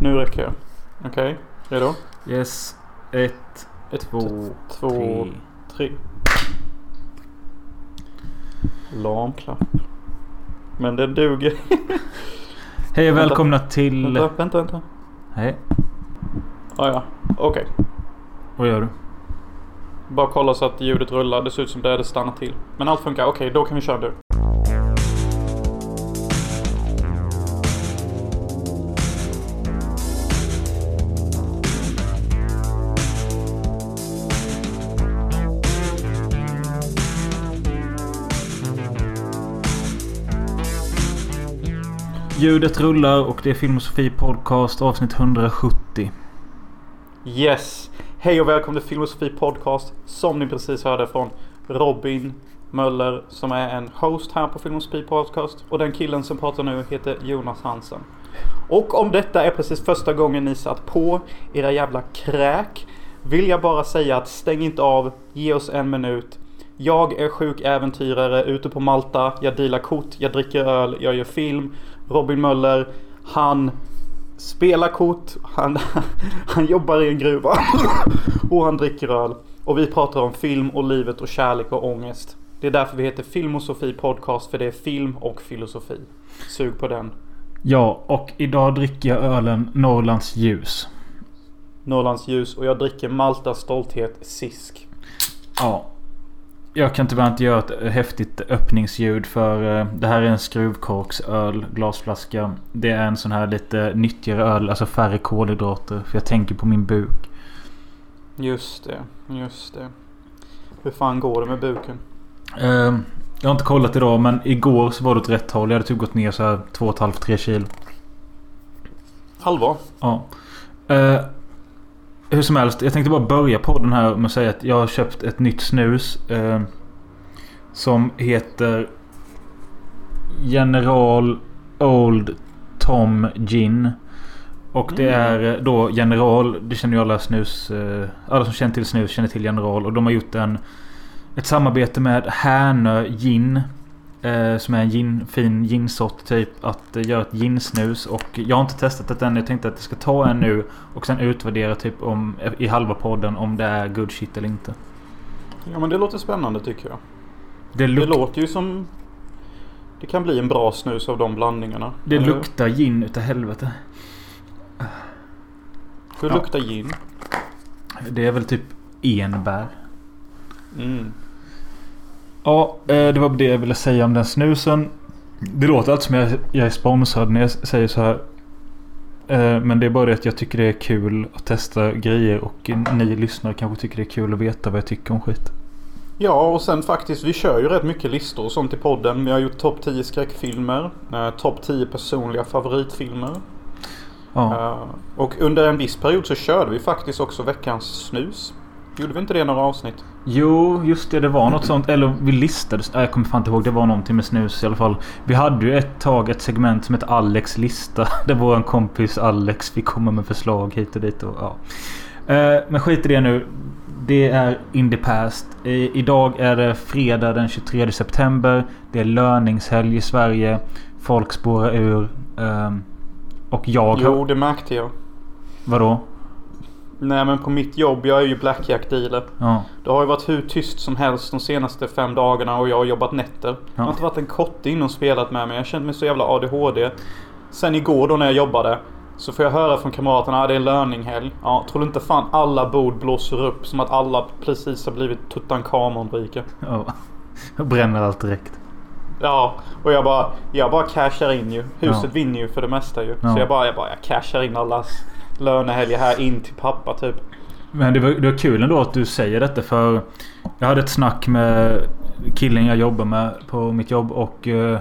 Nu räcker jag. Okej, redo? Yes. Ett, Ett, två, två, tre. tre. Lam klapp. Men det duger. Hej och Vänta. välkomna till... Vänta, vänta, vänta. Hej. Ah, ja, okej. Vad gör du? Bara kolla så att ljudet rullar. Det ser ut som det, det stannar till. Men allt funkar. Okej, då kan vi köra nu. Ljudet rullar och det är Filmosofi Podcast avsnitt 170. Yes! Hej och välkommen till Filmosofi Podcast. Som ni precis hörde från Robin Möller som är en host här på Filmosofi Podcast. Och den killen som pratar nu heter Jonas Hansen. Och om detta är precis första gången ni satt på era jävla kräk vill jag bara säga att stäng inte av, ge oss en minut. Jag är sjuk äventyrare ute på Malta, jag dealar kort, jag dricker öl, jag gör film. Robin Möller, han spelar kort, han, han jobbar i en gruva och han dricker öl. Och vi pratar om film och livet och kärlek och ångest. Det är därför vi heter Filmosofi Podcast, för det är film och filosofi. Sug på den. Ja, och idag dricker jag ölen Norrlands ljus. Norrlands ljus och jag dricker Maltas stolthet Sisk. Ja. Jag kan tyvärr inte göra ett häftigt öppningsljud för eh, det här är en skruvkorksöl, glasflaska. Det är en sån här lite nyttigare öl, alltså färre kolhydrater. För jag tänker på min buk. Just det, just det. Hur fan går det med buken? Eh, jag har inte kollat idag men igår så var det åt rätt håll. Jag hade typ gått ner så här 2,5-3 kilo. Allvar? Ja. Eh, hur som helst, jag tänkte bara börja podden här med att säga att jag har köpt ett nytt snus. Eh, som heter General Old Tom Gin. Och det Mm. är eh, då General. Det känner ju alla snus. Eh, alla som känner till snus känner till General. Och de har gjort en ett samarbete med Härnö Gin. Eh, som är en gin, fin ginsort typ. Att eh, göra ett ginsnus. Och jag har inte testat det än. Jag tänkte att jag ska ta en nu. Och sen utvärdera typ om, i halva podden om det är good shit eller inte. Ja men det låter spännande tycker jag. Det, Det luk- låter ju som... Det kan bli en bra snus av de blandningarna. det eller luktar gin utav helvete. Hur Ja. luktar gin? Det är väl typ enbär. Mm. Ja, eh, det var det jag ville säga om den snusen. Det låter alltid som jag, jag är sponsrad när jag säger så här. Eh, Men det är bara det att jag tycker det är kul att testa grejer och ni lyssnare kanske tycker det är kul att veta vad jag tycker om skit. Ja och sen faktiskt vi kör ju rätt mycket listor och sånt i podden. Vi har gjort topp 10 skräckfilmer. Eh, topp 10 personliga favoritfilmer. Ja. Och under en viss period så körde vi faktiskt också veckans snus. Gjorde vi inte det i några avsnitt? Jo, just det. Det var något sånt. Eller vi listade. Nej, jag kommer fan inte ihåg. Det var någonting med snus i alla fall. Vi hade ju ett tag ett segment som hette Alex lista. Där vår kompis Alex fick komma med förslag hit och dit. Och, ja. Eh, Men skit i det nu. Det är in the past. I, idag är det fredag den 23 september. Det är löningshelg i Sverige. Folk spårar ur. ehm, Och jag Jo, det märkte jag. Vadå? Nej men på mitt jobb, jag är ju blackjack dealer. Ja. Det har ju varit hur tyst som helst de senaste fem dagarna och jag har jobbat nätter. Det har Ja. inte varit en kotte inne och spelat med mig. Jag kände mig så jävla ADHD. Sen igår då när jag jobbade. Så får jag höra från kamraterna att det är löninghelg. Ja, tror du inte fan alla bord blåser upp som att alla precis har blivit Tutankhamon-rika? ja. Jag bränner allt direkt. Ja, och jag bara, jag bara cashar in ju. Huset Ja. vinner ju för det mesta ju. Ja. Så jag bara, jag bara, jag cashar in allas lönehelger här in till pappa typ. Men det var, det var kul ändå att du säger detta för Jag hade ett snack med killen jag jobbar med på mitt jobb och eh,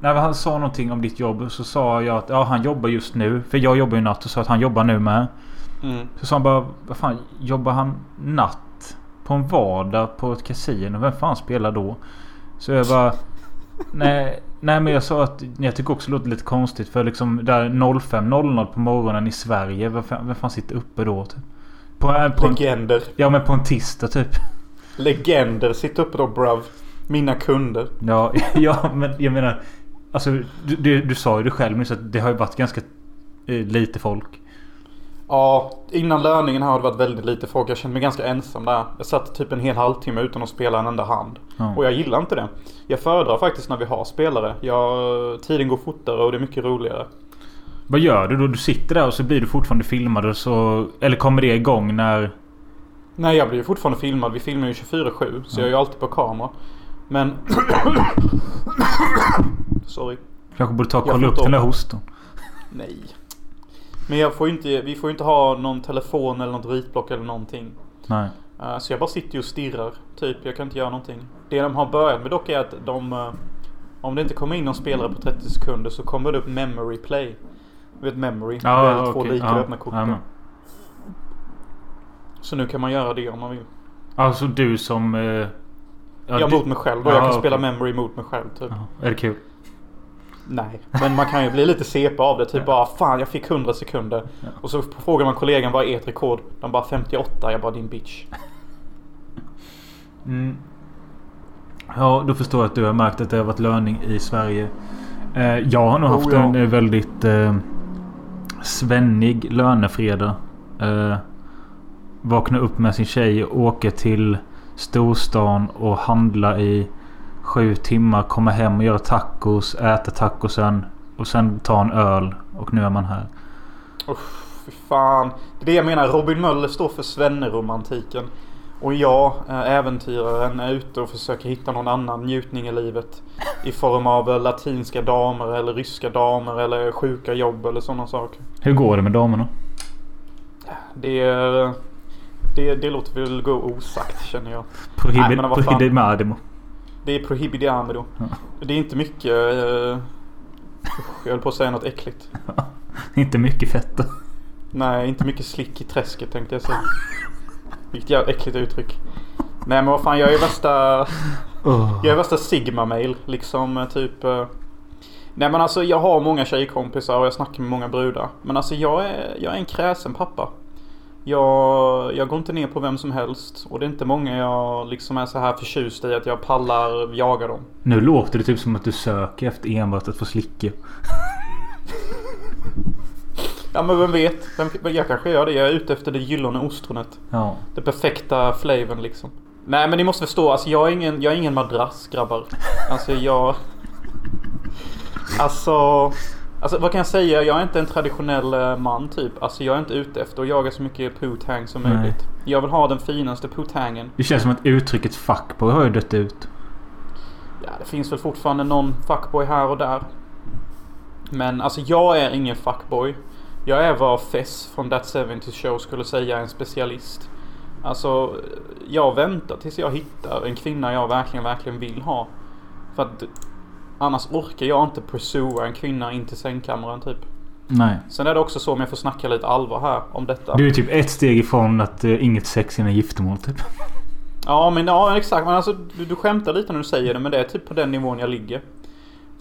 När han sa någonting om ditt jobb så sa jag att ja, han jobbar just nu. För jag jobbar ju natt och sa att han jobbar nu med. Mm. Så sa han bara vad fan jobbar han natt? På en vardag på ett kasino? Vem fan spelar då? Så jag bara Nej, nej men jag sa att jag tycker också det låter lite konstigt för liksom där 05.00 på morgonen i Sverige. Vem fan, vem fan sitter uppe då? Typ? På, en- på en, Legender. ja men på en tisdag typ. Legender sitter uppe då bruv. Mina kunder. Ja, ja men jag menar. Alltså du, du, du sa ju det själv nyss att det har ju varit ganska eh, lite folk. Ja, innan löningen här har det varit väldigt lite folk. Jag kände mig ganska ensam där. Jag satt typ en hel halvtimme utan att spela en enda hand. Ja. Och jag gillar inte det. Jag föredrar faktiskt när vi har spelare. Jag, tiden går fortare och det är mycket roligare. Vad gör du då? Du sitter där och så blir du fortfarande filmad så... Eller kommer det igång när... Nej, jag blir ju fortfarande filmad. Vi filmar ju 24-7. Så jag är ju alltid på kamera. Men... Sorry. Kanske borde ta och kolla upp den där hostan. Nej. Men jag får inte, vi får ju inte ha någon telefon eller något ritblock eller någonting. Nej. Eh, Så jag bara sitter ju och stirrar. Typ, jag kan inte göra någonting. Det de har börjat med dock är att de... eh, Om det inte kommer in någon spelare på 30 sekunder så kommer det upp memory play. Du vet memory? Ja, Välj två okej. lika och öppna korten. jajamän. Så nu kan man göra det om man vill. Alltså du som... eh, ja, jag du- mot mig själv då. Ja, jag kan okej. spela memory mot mig själv typ. Är det kul? Nej, men man kan ju bli lite CP av det. Typ bara fan jag fick 100 sekunder. Ja. Och så frågar man kollegan vad är ert rekord? De bara 58. Jag bara din bitch. Mm. Ja, då förstår jag att du har märkt att det har varit löning i Sverige. Eh, jag har nog Oh, haft ja. en eh, väldigt eh, svennig lönefredag. Eh, vakna upp med sin tjej och åka till storstan och handla i sju timmar. Komma hem och göra tacos, äta tacosen och sen ta en öl. Och nu är man här. Uff, fy fan. Det är det jag menar. Robin Möller står för svenneromantiken. Och jag, eh, äventyraren, är ute och försöker hitta någon annan njutning i livet. I form av eh, latinska damer eller ryska damer eller sjuka jobb eller sådana saker. Hur går det med damerna? Det, är- det, det låter väl gå osagt känner jag. Prohibid, Nej, men Det är prohibidiamido. Ja. Det är inte mycket... Eh, jag höll på att säga något äckligt. Inte mycket fett. Nej, inte mycket slick i träsket tänkte jag säga. Vilket jävla äckligt uttryck. Nej men vad fan, jag är värsta... Jag är värsta sigma-mail. Liksom eh, typ... eh, Nej men alltså jag har många tjejkompisar och jag snackar med många brudar. Men alltså jag är, jag är en kräsen pappa. Jag, jag går inte ner på vem som helst. Och det är inte många jag liksom är så här förtjust i att jag pallar jaga dem. Nu låter det typ som att du söker efter enbart att få slicka. Ja men vem vet? Vem, jag kanske gör det. Jag är ute efter det gyllene ostronet. Ja. Det perfekta flavern liksom. Nej men ni måste förstå, alltså jag är ingen, jag är ingen madrass grabbar. Alltså jag... Alltså... Alltså vad kan jag säga? Jag är inte en traditionell eh, man typ. Alltså jag är inte ute efter att jaga så mycket poo-tang som Nej. möjligt. Jag vill ha den finaste poo-tangen. Det känns som att uttrycket fuckboy har ju dött ut. Ja det finns väl fortfarande någon fuckboy här och där. Men alltså jag är ingen fuckboy. Jag är vad Fess från That 70 Show skulle säga en specialist. Alltså jag väntar tills jag hittar en kvinna jag verkligen, verkligen vill ha. För att annars orkar jag inte pursua en kvinna in till sängkammaren typ. Nej. Sen är det också så om jag får snacka lite allvar här om detta. Du är typ ett steg ifrån att eh, inget sex innan giftermål typ. Ja men ja exakt. Men alltså du, du skämtar lite när du säger det men det är typ på den nivån jag ligger.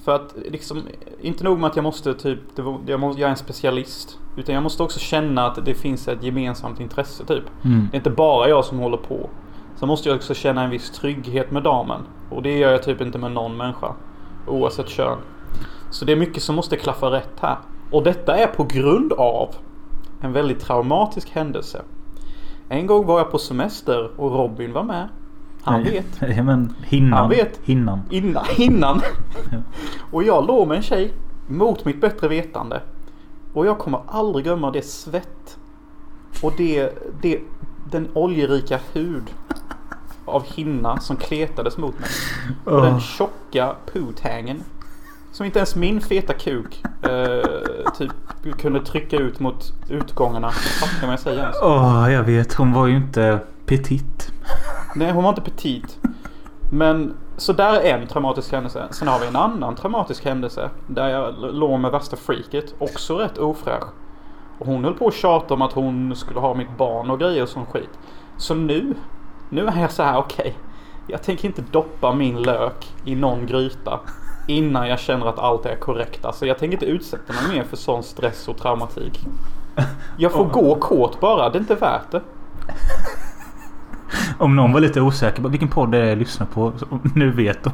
För att liksom, inte nog med att jag måste typ, jag, måste, jag är en specialist. Utan jag måste också känna att det finns ett gemensamt intresse typ. Mm. Det är inte bara jag som håller på. Så måste jag också känna en viss trygghet med damen. Och det gör jag typ inte med någon människa. Oavsett kön. Så det är mycket som måste klaffa rätt här. Och detta är på grund av en väldigt traumatisk händelse. En gång var jag på semester och Robin var med. Han vet. Ja, men hinnan. Han vet. Hinnan. Innan. innan. Ja. Och jag låg med en tjej mot mitt bättre vetande. Och jag kommer aldrig glömma det svett. Och det, det, den oljerika hud av hinna som kletades mot mig. Och den Åh. tjocka pootangen. Som inte ens min feta kuk eh, typ kunde trycka ut mot utgångarna. Fattar vad jag säger ens? Åh, jag vet. Hon var ju inte petit. Nej, hon var inte petit. Men så där är en traumatisk händelse. Sen har vi en annan traumatisk händelse. Där jag låg med värsta freaket. Också rätt ofräsch. Och hon höll på att tjata om att hon skulle ha mitt barn och grejer och sån skit. Så nu, nu är jag så här okej. jag tänker inte doppa min lök i någon gryta. Innan jag känner att allt är korrekt. Alltså jag tänker inte utsätta mig mer för sån stress och traumatik. Jag får gå kåt bara, det är inte värt det. Om någon var lite osäker. bara, Vilken podd är det jag lyssnar på? Nu vet de.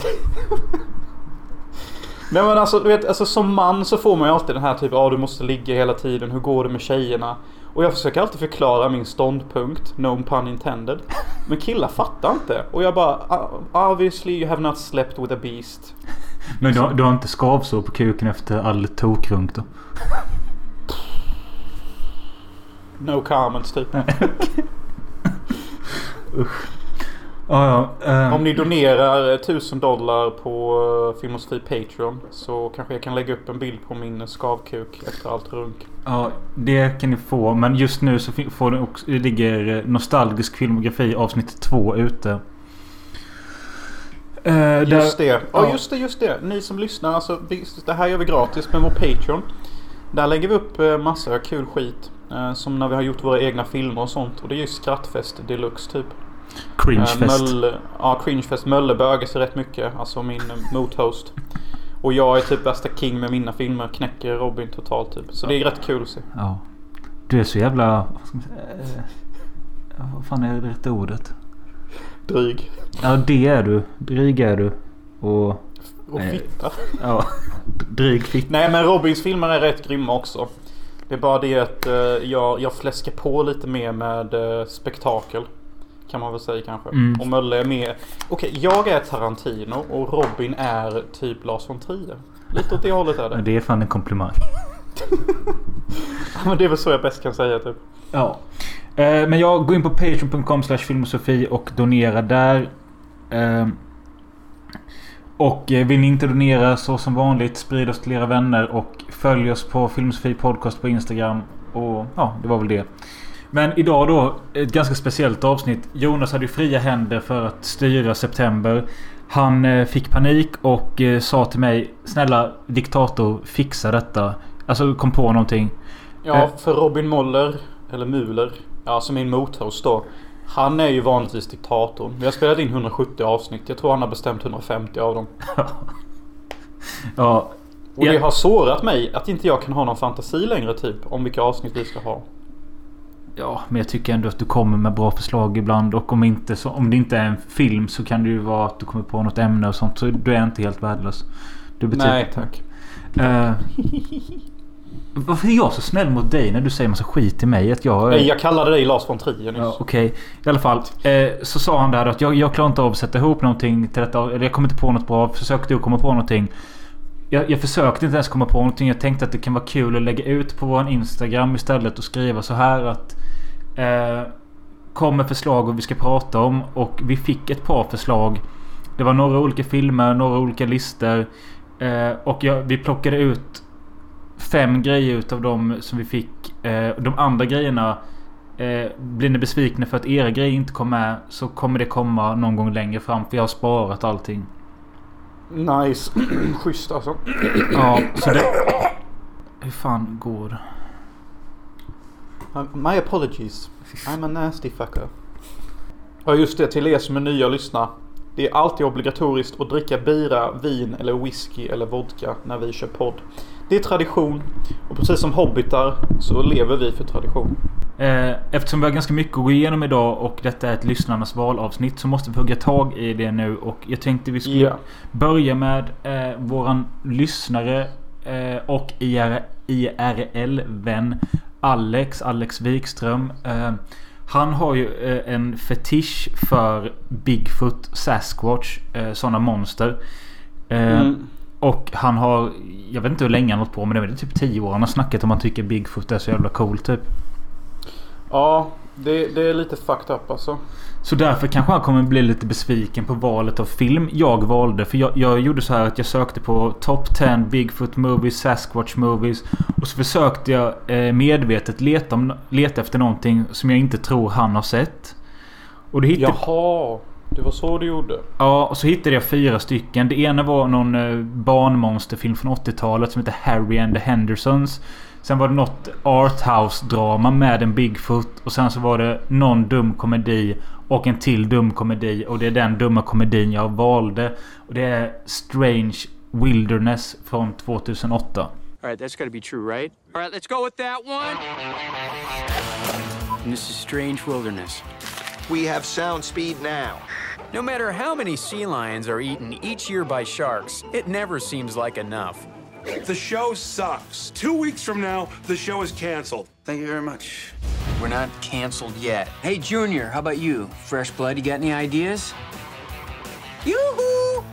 Nej men alltså, du vet, alltså som man så får man ju alltid den här typen av, ah, du måste ligga hela tiden, hur går det med tjejerna? Och jag försöker alltid förklara min ståndpunkt, no pun intended. Men killar fattar inte. Och jag bara, "Ah, obviously you have not slept with a beast. Men du, du har inte skavsår på kuken efter all tokrunk då? No comments typ. Ja, ja. ehm, Om ni donerar 1000 dollar på uh, Filmosofi Patreon så kanske jag kan lägga upp en bild på min skavkuk efter allt runk. Ja, det kan ni få. Men just nu så får det också, det ligger eh, Nostalgisk filmografi avsnitt 2 ute. Eh, där- Just det. Ja, ja. just det, just det. Ni som lyssnar, alltså det här gör vi gratis med vår Patreon. Där lägger vi upp eh, massa kul skit. eh, Som när vi har gjort våra egna filmer och sånt. Och det är ju skrattfest deluxe typ. Cringefest. Eh, Mölle, ja, Cringefest. Mölle bögar sig rätt mycket. Alltså min eh, mothost. Och jag är typ värsta king med mina filmer. Knäcker Robin totalt typ. Så det är rätt kul att se. Ja. Du är så jävla... Vad, eh, vad fan är det rätta ordet? Dryg. Ja, det är du. Dryg är du. Och... Och fitta. Ja. Dryg fitt. Nej men Robins filmer är rätt grymma också. Det är bara det att jag, jag fläskar på lite mer med spektakel. Kan man väl säga kanske. Mm. Och Mölle är mer... Okej, jag är Tarantino och Robin är typ Lars von Trier. Lite åt det hållet är det. Det är fan en komplimang. Men det är väl så jag bäst kan säga typ. Ja. Eh, men jag går in på patreon.com filmosofi och donerar där. Eh, och eh, vill ni inte donera så som vanligt sprid oss till era vänner och följ oss på Filmosofi Podcast på Instagram. Och ja, det var väl det. Men idag då, ett ganska speciellt avsnitt. Jonas hade ju fria händer för att styra September. Han eh, fick panik och eh, sa till mig Snälla diktator, fixa detta. Alltså kom på någonting. Ja, Eh. för Robin Moller, eller ja som min mothost då. Han är ju vanligtvis diktatorn. Vi har spelat in 170 avsnitt. Jag tror han har bestämt 150 av dem. Ja, Och det har sårat mig att inte jag kan ha någon fantasi längre typ. Om vilka avsnitt vi ska ha. Ja, men jag tycker ändå att du kommer med bra förslag ibland. Och om, inte så, om det inte är en film så kan det ju vara att du kommer på något ämne och sånt. Så du är inte helt värdelös. Du betyder Nej tack. Eh, varför är jag så snäll mot dig när du säger massa skit till mig? Att jag... Nej, jag kallade dig Lars von Trier nyss. Ja, Okej, i alla fall. Eh, så sa han där att jag, jag klarar inte av att sätta ihop någonting till detta. Eller jag kommer inte på något bra. Försök du komma på någonting. Jag, jag försökte inte ens komma på någonting. Jag tänkte att det kan vara kul att lägga ut på vår Instagram istället och skriva så här att... Eh, kom med förslag och vi ska prata om. Och vi fick ett par förslag. Det var några olika filmer, några olika listor. Eh, och jag, vi plockade ut fem grejer utav dem som vi fick. Eh, de andra grejerna Eh, blir ni besvikna för att era grejer inte kom med så kommer det komma någon gång längre fram för jag har sparat allting. Nice. Schysst alltså. Ja, så det... Hur fan går det? My apologies. I'm a nasty fucker. Ja just det, till er som är nya och lyssnar. Det är alltid obligatoriskt att dricka bira, vin eller whisky eller vodka när vi kör podd. Det är tradition och precis som hobbitar så lever vi för tradition. Eh, eftersom vi har ganska mycket att gå igenom idag och detta är ett lyssnarnas valavsnitt så måste vi hugga tag i det nu och jag tänkte vi skulle Ja. börja med eh, våran lyssnare eh, och IR, IRL-vän Alex, Alex Wikström. Eh, han har ju eh, en fetisch för Bigfoot, Sasquatch, eh, sådana monster. Eh, Mm. Och han har, jag vet inte hur länge han har hållit på med det, men det är typ 10 år. Han har snackat om att han tycker Bigfoot är så jävla cool typ. Ja, det, det är lite fucked up alltså. Så därför kanske han kommer bli lite besviken på valet av film jag valde. För jag, jag gjorde så här att jag sökte på Top 10 Bigfoot Movies, Sasquatch Movies. Och så försökte jag eh, medvetet leta, om, leta efter någonting som jag inte tror han har sett. Och det hittade, Jaha, det var så du gjorde. ja, och så hittade jag fyra stycken. Det ena var någon eh, barnmonsterfilm från 80-talet som heter Harry and the Hendersons. Sen var det något arthouse-drama med en Bigfoot. Och sen så var det någon dum komedi och en till dum komedi. Och det är den dumma komedin jag valde. Och det är Strange Wilderness från 2008. All right, that's got to be true, right? All right, let's go with that one. And this is Strange Wilderness. We have sound speed now. No matter how many sea lions are eaten each year by sharks, it never seems like enough. The show sucks. Two weeks from now, the show is canceled. Thank you very much. We're not canceled yet. Hey, Junior, how about you? Fresh blood, you got any ideas? Yoo-hoo!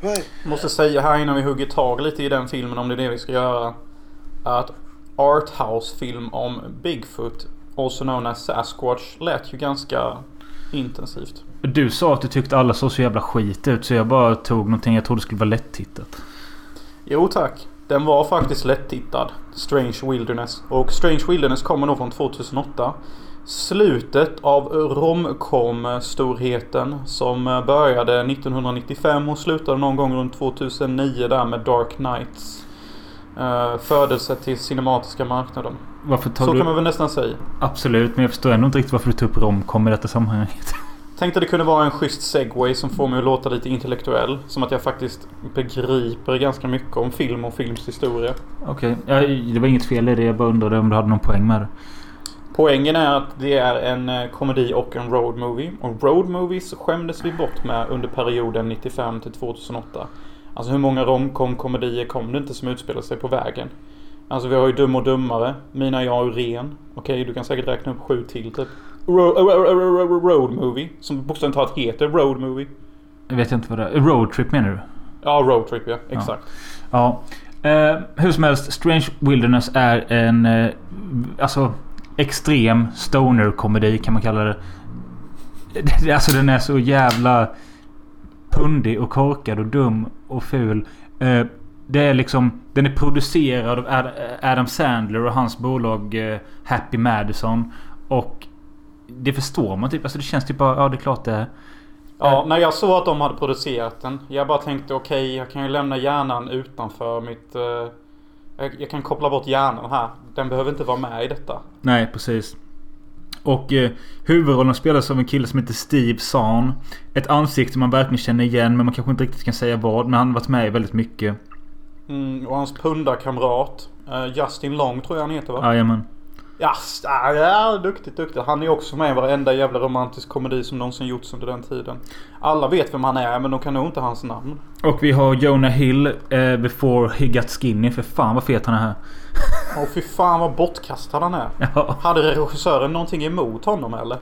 What? Måste säga här innan vi hugger tag lite i den filmen om det är det vi ska göra. Att Arthouse-film om Bigfoot, also known as Sasquatch, lät ju ganska intensivt. Du sa att du tyckte alla såg så jävla skit ut så jag bara tog någonting jag trodde skulle vara lätt-tittat. Jo tack. Den var faktiskt lätt-tittad. Strange Wilderness. Och Strange Wilderness kommer nog från 2008. Slutet av romcom-storheten som började 1995 och slutade någon gång runt 2009 där med Dark Knights. Uh, födelse till cinematiska marknaden. Varför tar Så du... kan man väl nästan säga. Absolut, men jag förstår ändå inte riktigt varför du tog upp romcom i detta sammanhanget. Tänkte det kunde vara en schysst segway som får mig att låta lite intellektuell. Som att jag faktiskt begriper ganska mycket om film och films historia. Okej, ja, det var inget fel i det. Jag bara undrade om du hade någon poäng med det. Poängen är att det är en eh, komedi och en road movie. Och road movies skämdes vi bort med under perioden 95 till 2008. Alltså hur många romcom-komedier kom det inte som utspelar sig på vägen? Alltså vi har ju Dum och Dummare, Mina jag och Ren. Okej, du kan säkert räkna upp sju till typ. Ro- ro- ro- ro- road movie, som bokstavligt talat heter Road movie. Jag vet inte vad det är. Roadtrip menar du? Ja, Road Trip ja, exakt. Ja. Eh, hur som helst, Strange Wilderness är en... Eh, alltså extrem stoner-komedi kan man kalla det. Alltså den är så jävla pundig och korkad och dum och ful. Eh, det är liksom... Den är producerad av Ad- Adam Sandler och hans bolag eh, Happy Madison. Och det förstår man typ. Alltså det känns typ bara... Ja, det är klart det är. Ja, när jag såg att de hade producerat den. Jag bara tänkte okej, jag kan ju lämna hjärnan utanför mitt... eh, jag, jag kan koppla bort hjärnan här. Den behöver inte vara med i detta. Nej, precis. Och eh, huvudrollen spelas av en kille som heter Steve Zahn. Ett ansikte man verkligen känner igen men man kanske inte riktigt kan säga vad. Men han har varit med i väldigt mycket. Mm, och hans pundarkamrat. eh, Justin Long tror jag han heter va? Jajamän. Ja, ja, duktigt, duktigt. Han är också med i varenda jävla romantisk komedi som någonsin gjorts under den tiden. Alla vet vem han är men de kan nog inte hans namn. Och vi har Jonah Hill eh, before he got skinny. För fan vad fet han är här. Och fy fan vad bortkastad han är. Ja, Hade regissören någonting emot honom eller?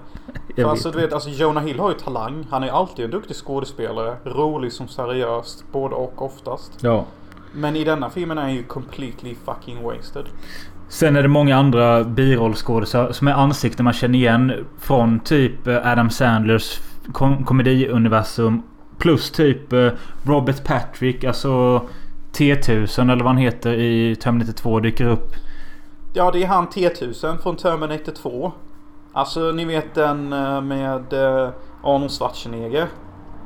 För alltså du vet, alltså Jonah Hill har ju talang. Han är alltid en duktig skådespelare. Rolig som seriöst. Både och oftast. Ja. Men i denna filmen är han ju completely fucking wasted. Sen är det många andra birollskådisar som är ansikten man känner igen från typ eh, Adam Sandlers kom komediuniversum. Plus typ eh, Robert Patrick, alltså T1000 eller vad han heter i Terminator 2 dyker upp. Ja, det är han T1000 från Terminator 2. Alltså ni vet den eh, med Arnold Schwarzenegger.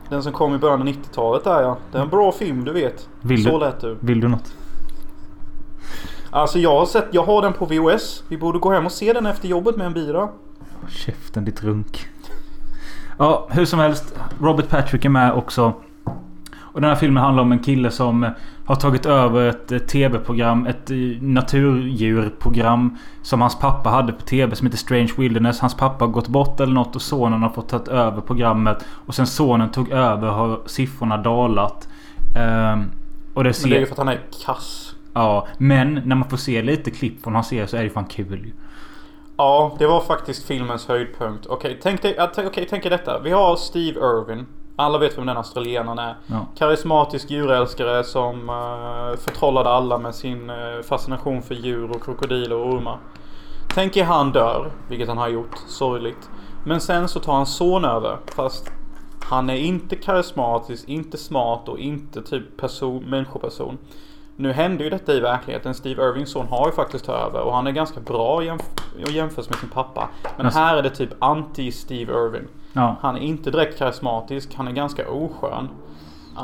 Den som kom i början av 90-talet där ja. Det är en bra film du vet. Vill Så du? lät du. Vill du något? Alltså jag har sett, jag har den på VHS. Vi borde gå hem och se den efter jobbet med en bira. Käften ditt runk. Ja, hur som helst. Robert Patrick är med också. Och den här filmen handlar om en kille som har tagit över ett eh, tv-program. Ett eh, naturdjurprogram. Som hans pappa hade på tv som heter Strange Wilderness. Hans pappa har gått bort eller något och sonen har fått ta över programmet. Och sen sonen tog över har siffrorna dalat. Ehm, och det Men ser... det är ju för att han är kass. Ja, men när man får se lite klipp från hans serie så är det fan kul. Ja, det var faktiskt filmens höjdpunkt. Okej, tänk, dig, okej, tänk er detta. Vi har Steve Irwin. Alla vet vem den australienaren är. Ja. Karismatisk djurälskare som uh, förtrollade alla med sin eh, fascination för djur och krokodiler och ormar. Tänk er han dör, vilket han har gjort, sorgligt. Men sen så tar hans son över, fast han är inte karismatisk, inte smart och inte typ person, människoperson. Nu händer ju detta i verkligheten. Steve Irvings son har ju faktiskt tagit över och han är ganska bra jämf- jämfört med sin pappa. Men här är det typ anti-Steve Irving. Ja. Han är inte direkt karismatisk, han är ganska oskön.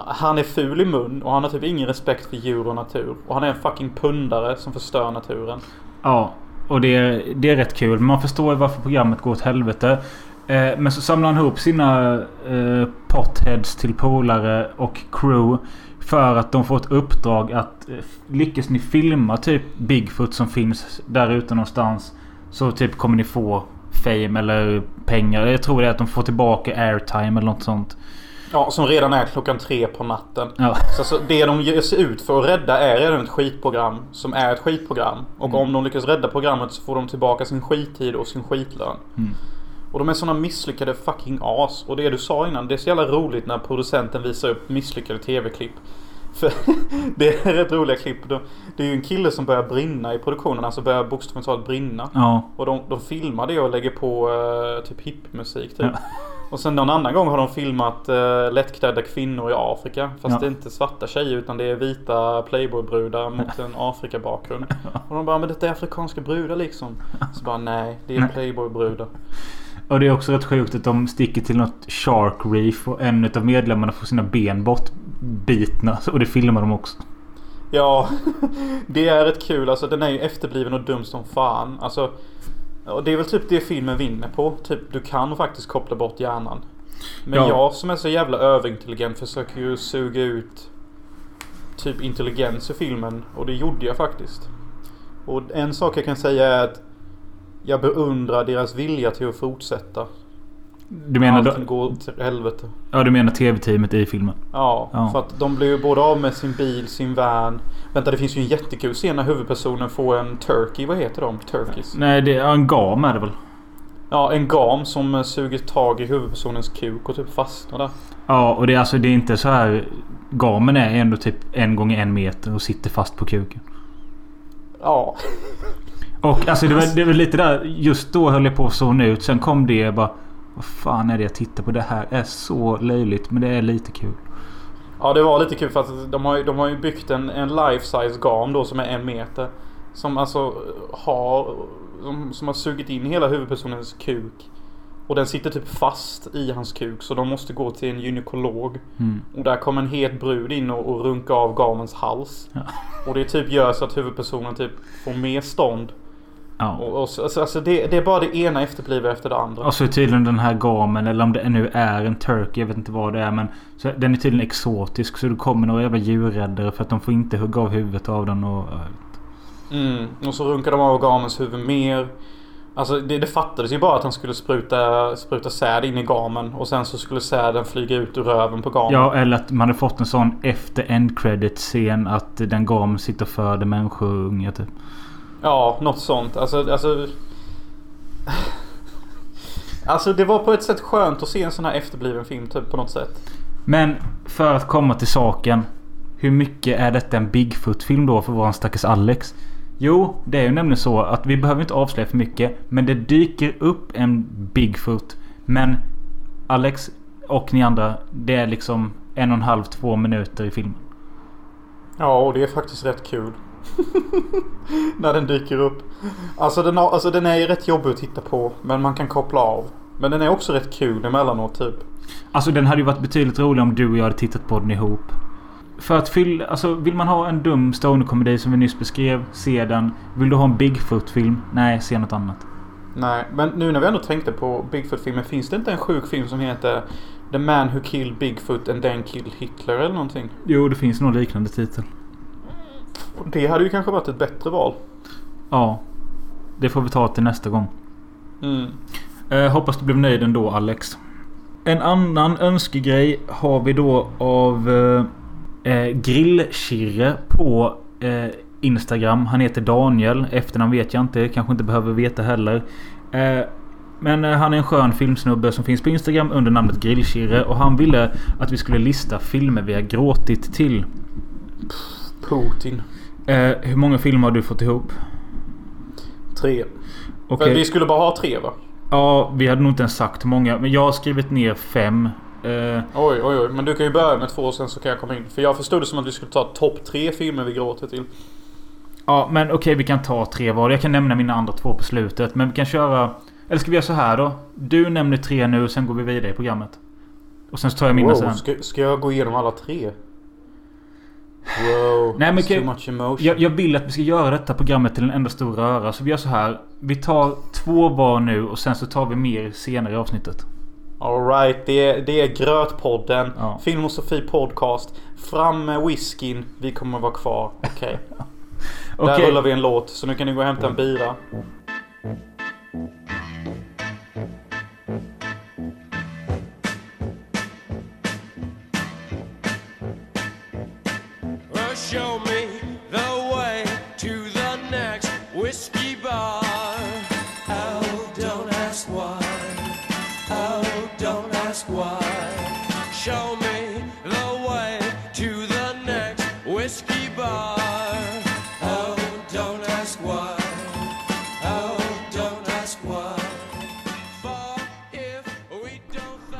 Han är ful i mun och han har typ ingen respekt för djur och natur. Och han är en fucking pundare som förstör naturen. Ja, och det är, det är rätt kul. Man förstår ju varför programmet går åt helvete. Eh, men så samlar han ihop sina eh, potheads till polare och crew. För att de får ett uppdrag att eh, lyckas ni filma typ Bigfoot som finns där ute någonstans. Så typ kommer ni få fame eller pengar. Jag tror det är att de får tillbaka airtime eller något sånt. Ja, som redan är klockan tre på natten. Ja. Så alltså, det de ger sig ut för att rädda är redan ett skitprogram som är ett skitprogram. Och Mm. om de lyckas rädda programmet så får de tillbaka sin skittid och sin skitlön. Mm. Och de är såna misslyckade fucking as. Och det du sa innan, det är så jävla roligt när producenten visar upp misslyckade tv-klipp. För det är rätt roliga klipp. De- Det är ju en kille som börjar brinna i produktionen. Alltså börjar bokstavligt talat brinna. Ja. Och de, de filmar det och lägger på eh, typ hippmusik typ. Ja. Och sen någon annan gång har de filmat uh, lättklädda kvinnor i Afrika. Fast Ja. det är inte svarta tjejer utan det är vita playboybrudar mot en Afrika-bakgrund. Och de bara, men detta är afrikanska brudar liksom. Så bara, nej, det är playboybrudar. Och det är också rätt sjukt att de sticker till något Shark Reef och en av medlemmarna får sina ben bortbitna. Och det filmar de också. Ja, det är rätt kul. Alltså den är ju efterbliven och dum som fan. Alltså, och det är väl typ det filmen vinner på. Typ, du kan faktiskt koppla bort hjärnan. Men Ja. jag som är så jävla överintelligent försöker ju suga ut typ intelligens i filmen. Och det gjorde jag faktiskt. Och en sak jag kan säga är att jag beundrar deras vilja till att fortsätta. Du menar, Allting går till helvete. ja, du menar tv-teamet i filmen? Ja, Ja. för att de blir ju både av med sin bil, sin van. Vänta, det finns ju en jättekul scen när huvudpersonen får en turkey. Vad heter de? Turkeys? Nej, det är en gam är det väl? Ja, en gam som suger tag i huvudpersonens kuk och typ fastnar där. Ja, och det är alltså det är inte så här... Gamen är ändå typ en gånger en meter och sitter fast på kuken. Ja. Och alltså det var, det var lite där. Just då höll jag på att zona ut. Sen kom det jag bara... Vad fan är det jag tittar på? Det här är så löjligt. Men det är lite kul. Ja, det var lite kul för att de har ju, de har ju byggt en, en life size gam då som är en meter. Som alltså har... Som, som har sugit in hela huvudpersonens kuk. Och den sitter typ fast i hans kuk så de måste gå till en gynekolog. Mm. Och där kommer en het brud in och, och runka av gamens hals. Ja. Och det typ gör så att huvudpersonen typ får mer stånd. Ja. Och, och, så- alltså, alltså det, det är bara det ena efterblivet efter det andra. Och så är tydligen den här gamen, eller om det nu är en turkey, jag vet inte vad det är. Men så den är tydligen exotisk. Så det kommer några jävla djurräddare för att de får inte hugga av huvudet av den. Och, Mm. Och så runkar de av gamens huvud mer. Alltså det, det fattades ju bara att han skulle spruta, spruta säd in i gamen. Och sen så skulle säden flyga ut ur röven på gamen. ja, eller att man hade fått en sån efter end credit scen att den gamen sitter och föder människoungar typ. Ja, något sånt. Alltså, alltså... Alltså det var på ett sätt skönt att se en sån här efterbliven film typ på något sätt. Men för att komma till saken. Hur mycket är detta en Bigfoot-film då för våran stackars Alex? Jo, det är ju nämligen så att vi behöver inte avslöja för mycket. Men det dyker upp en Bigfoot. Men Alex och ni andra, det är liksom en och en halv, två minuter i filmen. Ja, och det är faktiskt rätt kul. När den dyker upp. Alltså den, har, alltså den är rätt jobbig att titta på. Men man kan koppla av. Men den är också rätt kul emellanåt typ. Alltså den hade ju varit betydligt roligare om du och jag hade tittat på den ihop. För att fylla... Alltså vill man ha en dum stonerkomedi som vi nyss beskrev, se den. Vill du ha en Bigfoot-film? Nej, se något annat. Nej, men nu när vi ändå tänkte på Bigfoot-filmen. Finns det inte en sjuk film som heter The Man Who Killed Bigfoot and Then Killed Hitler eller någonting? Jo, det finns nog liknande titel. Och Det hade ju kanske varit ett bättre val. Ja. Det får vi ta till nästa gång. Mm. Eh, hoppas du blev nöjd ändå Alex. En annan önskegrej har vi då av eh, eh, Grillkirre på eh, Instagram. Han heter Daniel. Efternamn vet jag inte. Kanske inte behöver veta heller. Eh, men eh, han är en skön filmsnubbe som finns på Instagram under namnet Grillkirre. Och han ville att vi skulle lista filmer vi har gråtit till. Putin. Eh, hur många filmer har du fått ihop? Tre. Okej. För vi skulle bara ha tre va? Ja, vi hade nog inte ens sagt många. Men jag har skrivit ner fem. Eh, Oj, oj, oj. Men du kan ju börja med två och sen så kan jag komma in. För jag förstod det som att vi skulle ta topp tre filmer vi gråter till. Ja, men okej, vi kan ta tre var. Jag kan nämna mina andra två på slutet. Men vi kan köra... Eller ska vi göra så här då? Du nämner tre nu, sen går vi vidare i programmet. Och sen så tar jag mina Wow, sen. ska, ska jag gå igenom alla tre? Wow. Nej, men too much emotion. Jag, jag vill att vi ska göra detta programmet till en enda stor röra. Så vi gör så här. Vi tar två var nu och sen så tar vi mer senare i avsnittet. Alright, det är, det är Grötpodden. Ja. Film och Sofie Podcast. Fram med whiskyn. Vi kommer vara kvar. Okej. Där Okej. rullar vi en låt. Så nu kan ni gå och hämta en bira.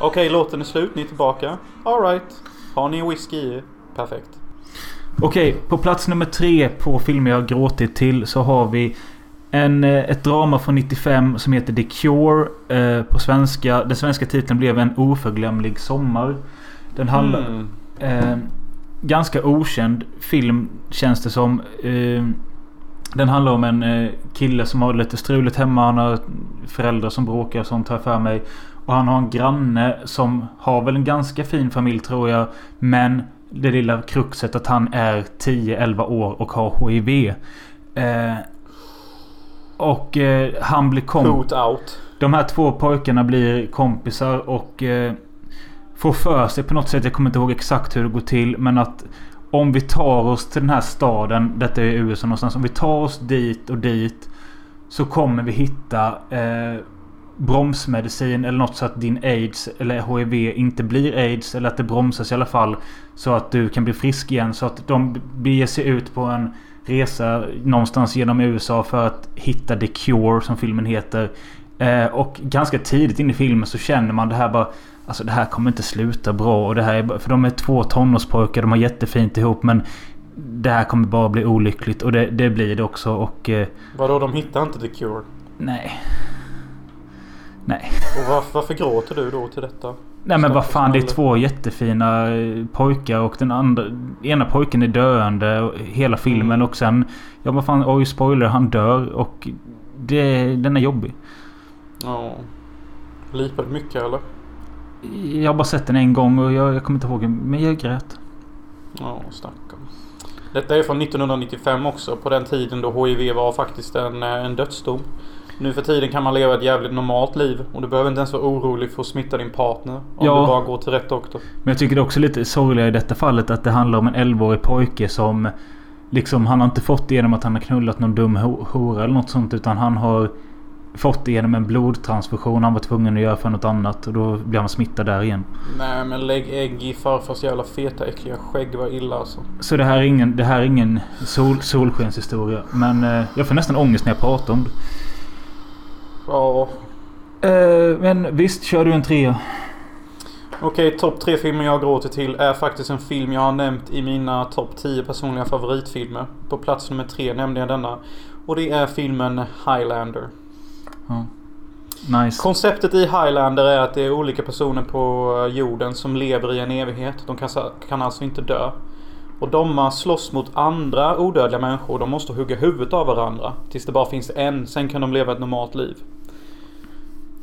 Okej, låten är slut. Ni är tillbaka. Alright. Har ni whisky i er? Perfekt. Okej, på plats nummer tre på filmer jag har gråtit till så har vi en, eh, ett drama från 95 som heter The Cure. Eh, på svenska. Den svenska titeln blev En oförglömlig sommar. Den handlar... Mm. Eh, ganska okänd film känns det som. Eh, den handlar om en eh, kille som har lite struligt hemma. Han har föräldrar som bråkar och sånt här för mig. Och han har en granne som har väl en ganska fin familj tror jag. Men det lilla kruxet att han är 10-11 år och har HIV. Eh, och eh, han blir kompis. Out. De här två pojkarna blir kompisar och eh, får för sig på något sätt. Jag kommer inte ihåg exakt hur det går till. Men att om vi tar oss till den här staden. Detta är USA någonstans. Om vi tar oss dit och dit. Så kommer vi hitta eh, bromsmedicin eller något så att din aids eller HIV inte blir aids. Eller att det bromsas i alla fall. Så att du kan bli frisk igen. Så att de beger sig ut på en resa någonstans genom USA för att hitta The Cure som filmen heter. Eh, och ganska tidigt in i filmen så känner man det här bara Alltså det här kommer inte sluta bra. Och det här är, för de är två tonårspojkar. De har jättefint ihop men det här kommer bara bli olyckligt. Och det, det blir det också. Och eh, Vadå, de hittar inte The Cure? nej. Nej. Och varför, varför gråter du då till detta? Nej men vad fan det är två jättefina eh, pojkar och den andra... Ena pojken är döende hela filmen Mm. och sen... Ja vad fan oj spoiler han dör och... Det, den är jobbig. Ja. Lipade mycket eller? Jag har bara sett den en gång och jag, jag kommer inte ihåg men jag grät. Ja, stackarn. Detta är från 1995 också. På den tiden då HIV var faktiskt en, eh, en dödsdom. Nu för tiden kan man leva ett jävligt normalt liv. Och du behöver inte ens vara orolig för att smitta din partner. Om Ja. du bara går till rätt doktor. Men jag tycker det är också lite sorgligt i detta fallet att det handlar om en 11-årig pojke som... Liksom han har inte fått det genom att han har knullat någon dum ho- hora eller något sånt utan han har... Fått det genom en blodtransfusion han var tvungen att göra för något annat och då blir han smittad där igen. Nej men lägg ägg i farfars jävla feta äckliga skägg var illa alltså. Så det här är ingen, det här är ingen sol, solskenshistoria. Men eh, jag får nästan ångest när jag pratar om det. Ja. Eh, men visst, kör du en trea? Okej, topp tre filmer jag gråter till är faktiskt en film jag har nämnt i mina topp 10 personliga favoritfilmer. På plats nummer tre nämnde jag denna. Och det är filmen Highlander. Ja. Nice. Konceptet i Highlander är att det är olika personer på jorden som lever i en evighet. De kan, kan alltså inte dö. Och de slåss mot andra odödliga människor. De måste hugga huvudet av varandra. Tills det bara finns en. Sen kan de leva ett normalt liv.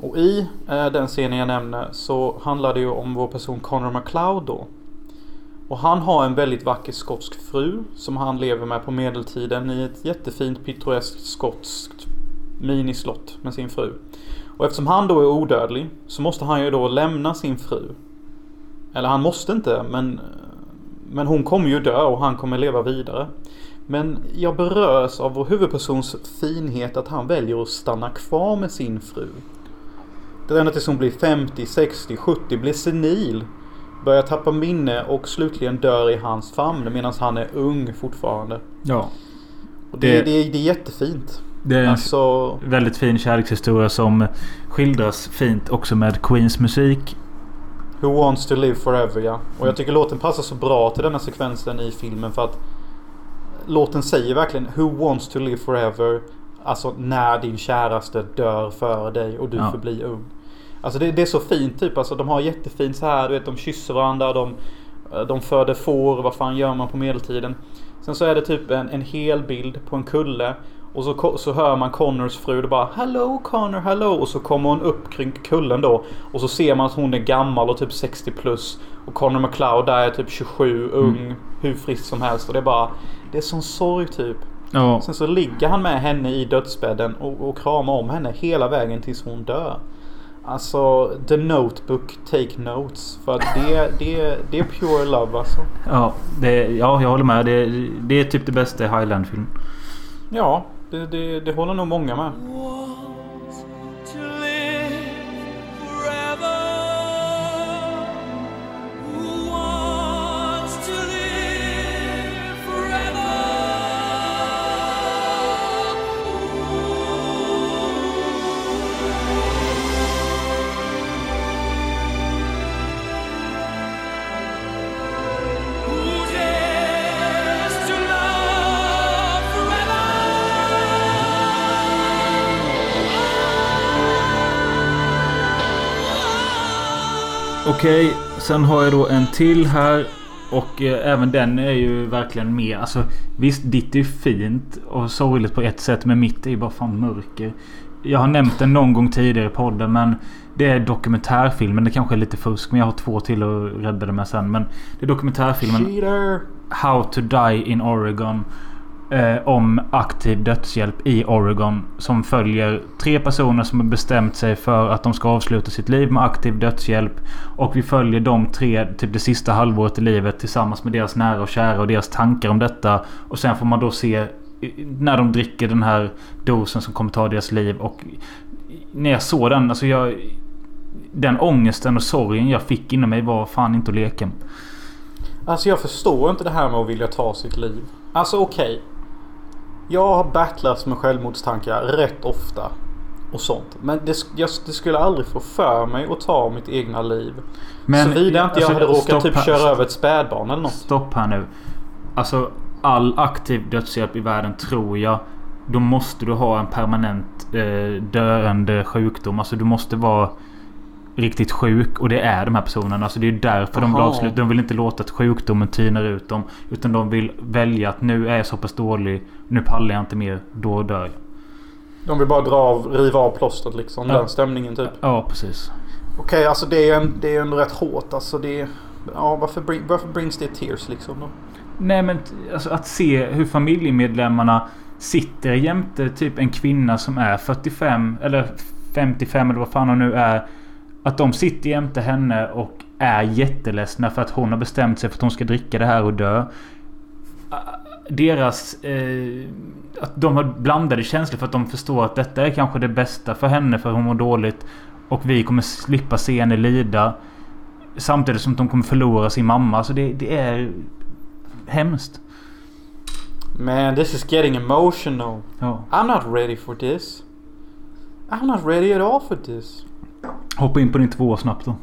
Och i eh, den scenen jag nämner så handlar det ju om vår person Connor MacLeod då. Och han har en väldigt vacker skotsk fru som han lever med på medeltiden i ett jättefint pittoreskt skotskt minislott med sin fru. Och eftersom han då är odödlig så måste han ju då lämna sin fru. Eller han måste inte men men hon kommer ju dö och han kommer leva vidare. Men jag berörs av vår huvudpersons finhet att han väljer att stanna kvar med sin fru. Det är ända tills hon blir 50, 60, 70, blir senil. Börjar tappa minne och slutligen dör i hans famn medan han är ung fortfarande. Ja. Och det, Det- det, det är jättefint. Det är en Alltså, väldigt fin kärlekshistoria som skildras fint också med Queens musik. Who wants to live forever ja. Och jag tycker låten passar så bra till denna sekvensen i filmen för att Låten säger verkligen Who wants to live forever Alltså när din käraste dör för dig och du Ja. förblir ung. Alltså det, det är så fint typ. Alltså de har jättefint så här. Du vet de kysser varandra. De, de föder får. Vad fan gör man på medeltiden? Sen så är det typ en, en hel bild på en kulle. Och så, så hör man Connors fru. Det bara Hello Connor, hello. Och så kommer hon upp kring kullen då. Och så ser man att hon är gammal och typ 60 plus. Och Connor McLeod där är typ 27, ung, hur frisk som helst. Och det är bara Det är sån sorg typ. Ja. Sen så ligger han med henne i dödsbädden och, och kramar om henne hela vägen tills hon dör. Alltså, The Notebook, Take Notes. För att det, det, det är pure love alltså. Ja, det, ja, jag håller med. Det, det är typ det bästa i Highland-film. Ja, det, det, det håller nog många med. Okej, sen har jag då en till här. Och eh, även den är ju verkligen med. Alltså visst, ditt är fint och sorgligt på ett sätt. Men mitt är ju bara fan mörker. Jag har nämnt den någon gång tidigare i podden. Men det är dokumentärfilmen. Det kanske är lite fusk. Men jag har två till att rädda det med sen. Men det är dokumentärfilmen Cheater! How to Die in Oregon. Eh, om aktiv dödshjälp i Oregon. Som följer tre personer som har bestämt sig för att de ska avsluta sitt liv med aktiv dödshjälp. Och vi följer de tre typ det sista halvåret i livet tillsammans med deras nära och kära och deras tankar om detta. Och sen får man då se när de dricker den här dosen som kommer ta deras liv. Och när jag såg den, alltså jag... Den ångesten och sorgen jag fick inom mig var fan inte att leka med. Alltså jag förstår inte det här med att vilja ta sitt liv. Alltså okej. Jag har battlats med självmordstankar rätt ofta. Och sånt. Men det, jag, det skulle aldrig få för mig att ta mitt egna liv. Men- Såvida inte jag alltså, hade råkat typ här. köra över ett spädbarn eller något. Stopp här nu. Alltså all aktiv dödshjälp i världen tror jag. Då måste du ha en permanent eh, döende sjukdom. Alltså du måste vara riktigt sjuk. Och det är de här personerna. Alltså det är därför de vill Aha. avsluta. De vill inte låta att sjukdomen tynar ut dem. Utan de vill välja att nu är jag så pass dålig. Nu pallar jag inte mer. Då dör jag. De vill bara dra av, riva av plåstret liksom. Ja. Den stämningen typ. Ja precis. Okej, alltså det är, en, det är ändå rätt hårt. Alltså det... Ja, varför, bring, varför brings det tears liksom då? Nej men alltså att se hur familjemedlemmarna sitter jämte typ en kvinna som är 45 eller 55 eller vad fan hon nu är. Att de sitter jämte henne och är jätteledsna för att hon har bestämt sig för att hon ska dricka det här och dö. Deras... Eh, att de har blandade känslor för att de förstår att detta är kanske det bästa för henne för hon mår dåligt. Och vi kommer slippa se henne lida. Samtidigt som de kommer förlora sin mamma. Så det, det är hemskt. Man, this is getting emotional. Ja. I'm not ready for this. I'm not ready at all for this. Hoppa in på din tvåa snabbt då.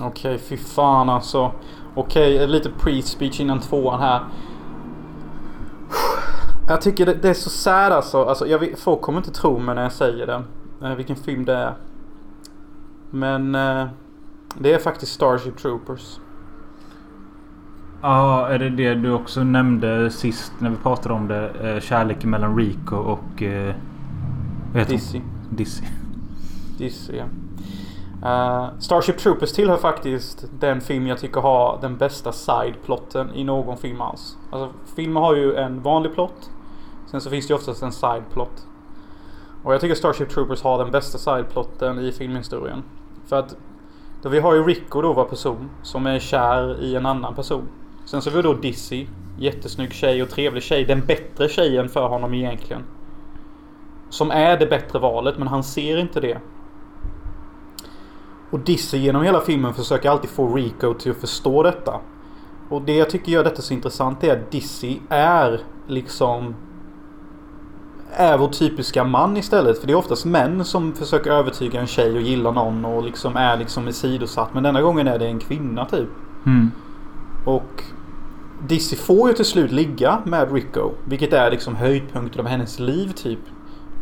Okej, fy fan alltså. Okej, lite pre-speech innan tvåan här. Jag tycker det, det är så sad alltså. alltså jag folk kommer inte tro mig när jag säger det. Eh, vilken film det är. Men eh, det är faktiskt Starship Troopers. Ja, är det det du också nämnde sist när vi pratade om det? Eh, kärleken mellan Rico och... Eh? Dizzy. Dizzy. Dizzy ja. Uh, Starship Troopers tillhör faktiskt den film jag tycker har den bästa sideplotten i någon film alls. Alltså filmer har ju en vanlig plott. Sen så finns det ju oftast en sideplot. Och jag tycker Starship Troopers har den bästa sideplotten i filmhistorien. För att då vi har ju Rico då var person som är kär i en annan person. Sen så har vi då Dizzy. Jättesnygg tjej och trevlig tjej. Den bättre tjejen för honom egentligen. Som är det bättre valet men han ser inte det. Och Dizzy genom hela filmen försöker alltid få Rico till att förstå detta. Och det jag tycker gör detta så intressant är att Dizzy är liksom är vår typiska man istället. För det är oftast män som försöker övertyga en tjej och gilla någon och liksom är liksom sidosatt. Men denna gången är det en kvinna typ. Mm. Och Dizzy får ju till slut ligga med Rico. Vilket är liksom höjdpunkten av hennes liv typ.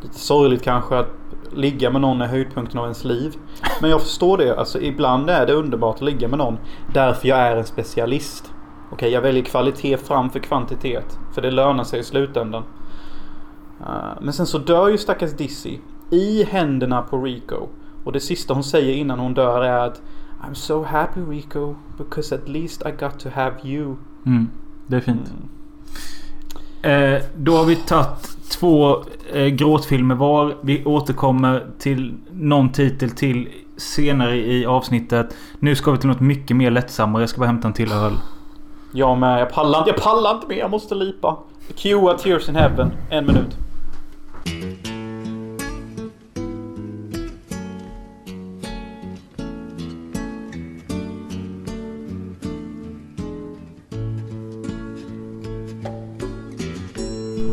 Lite sorgligt kanske att ligga med någon är höjdpunkten av ens liv. Men jag förstår det. Alltså ibland är det underbart att ligga med någon. Därför jag är en specialist. Okej, jag väljer kvalitet framför kvantitet. För det lönar sig i slutändan. Uh, men sen så dör ju stackars Dizzy. I händerna på Rico. Och det sista hon säger innan hon dör är att I'm so happy Rico because at least I got to have you. Mm. Det är fint. Eh, då har vi tagit två eh, gråtfilmer var. Vi återkommer till någon titel till senare i avsnittet. Nu ska vi till något mycket mer lättsammare. Jag ska bara hämta en till öl. Jag med. Jag pallar inte. Jag pallar inte mer. Jag måste lipa. Cue Tears in Heaven. En minut.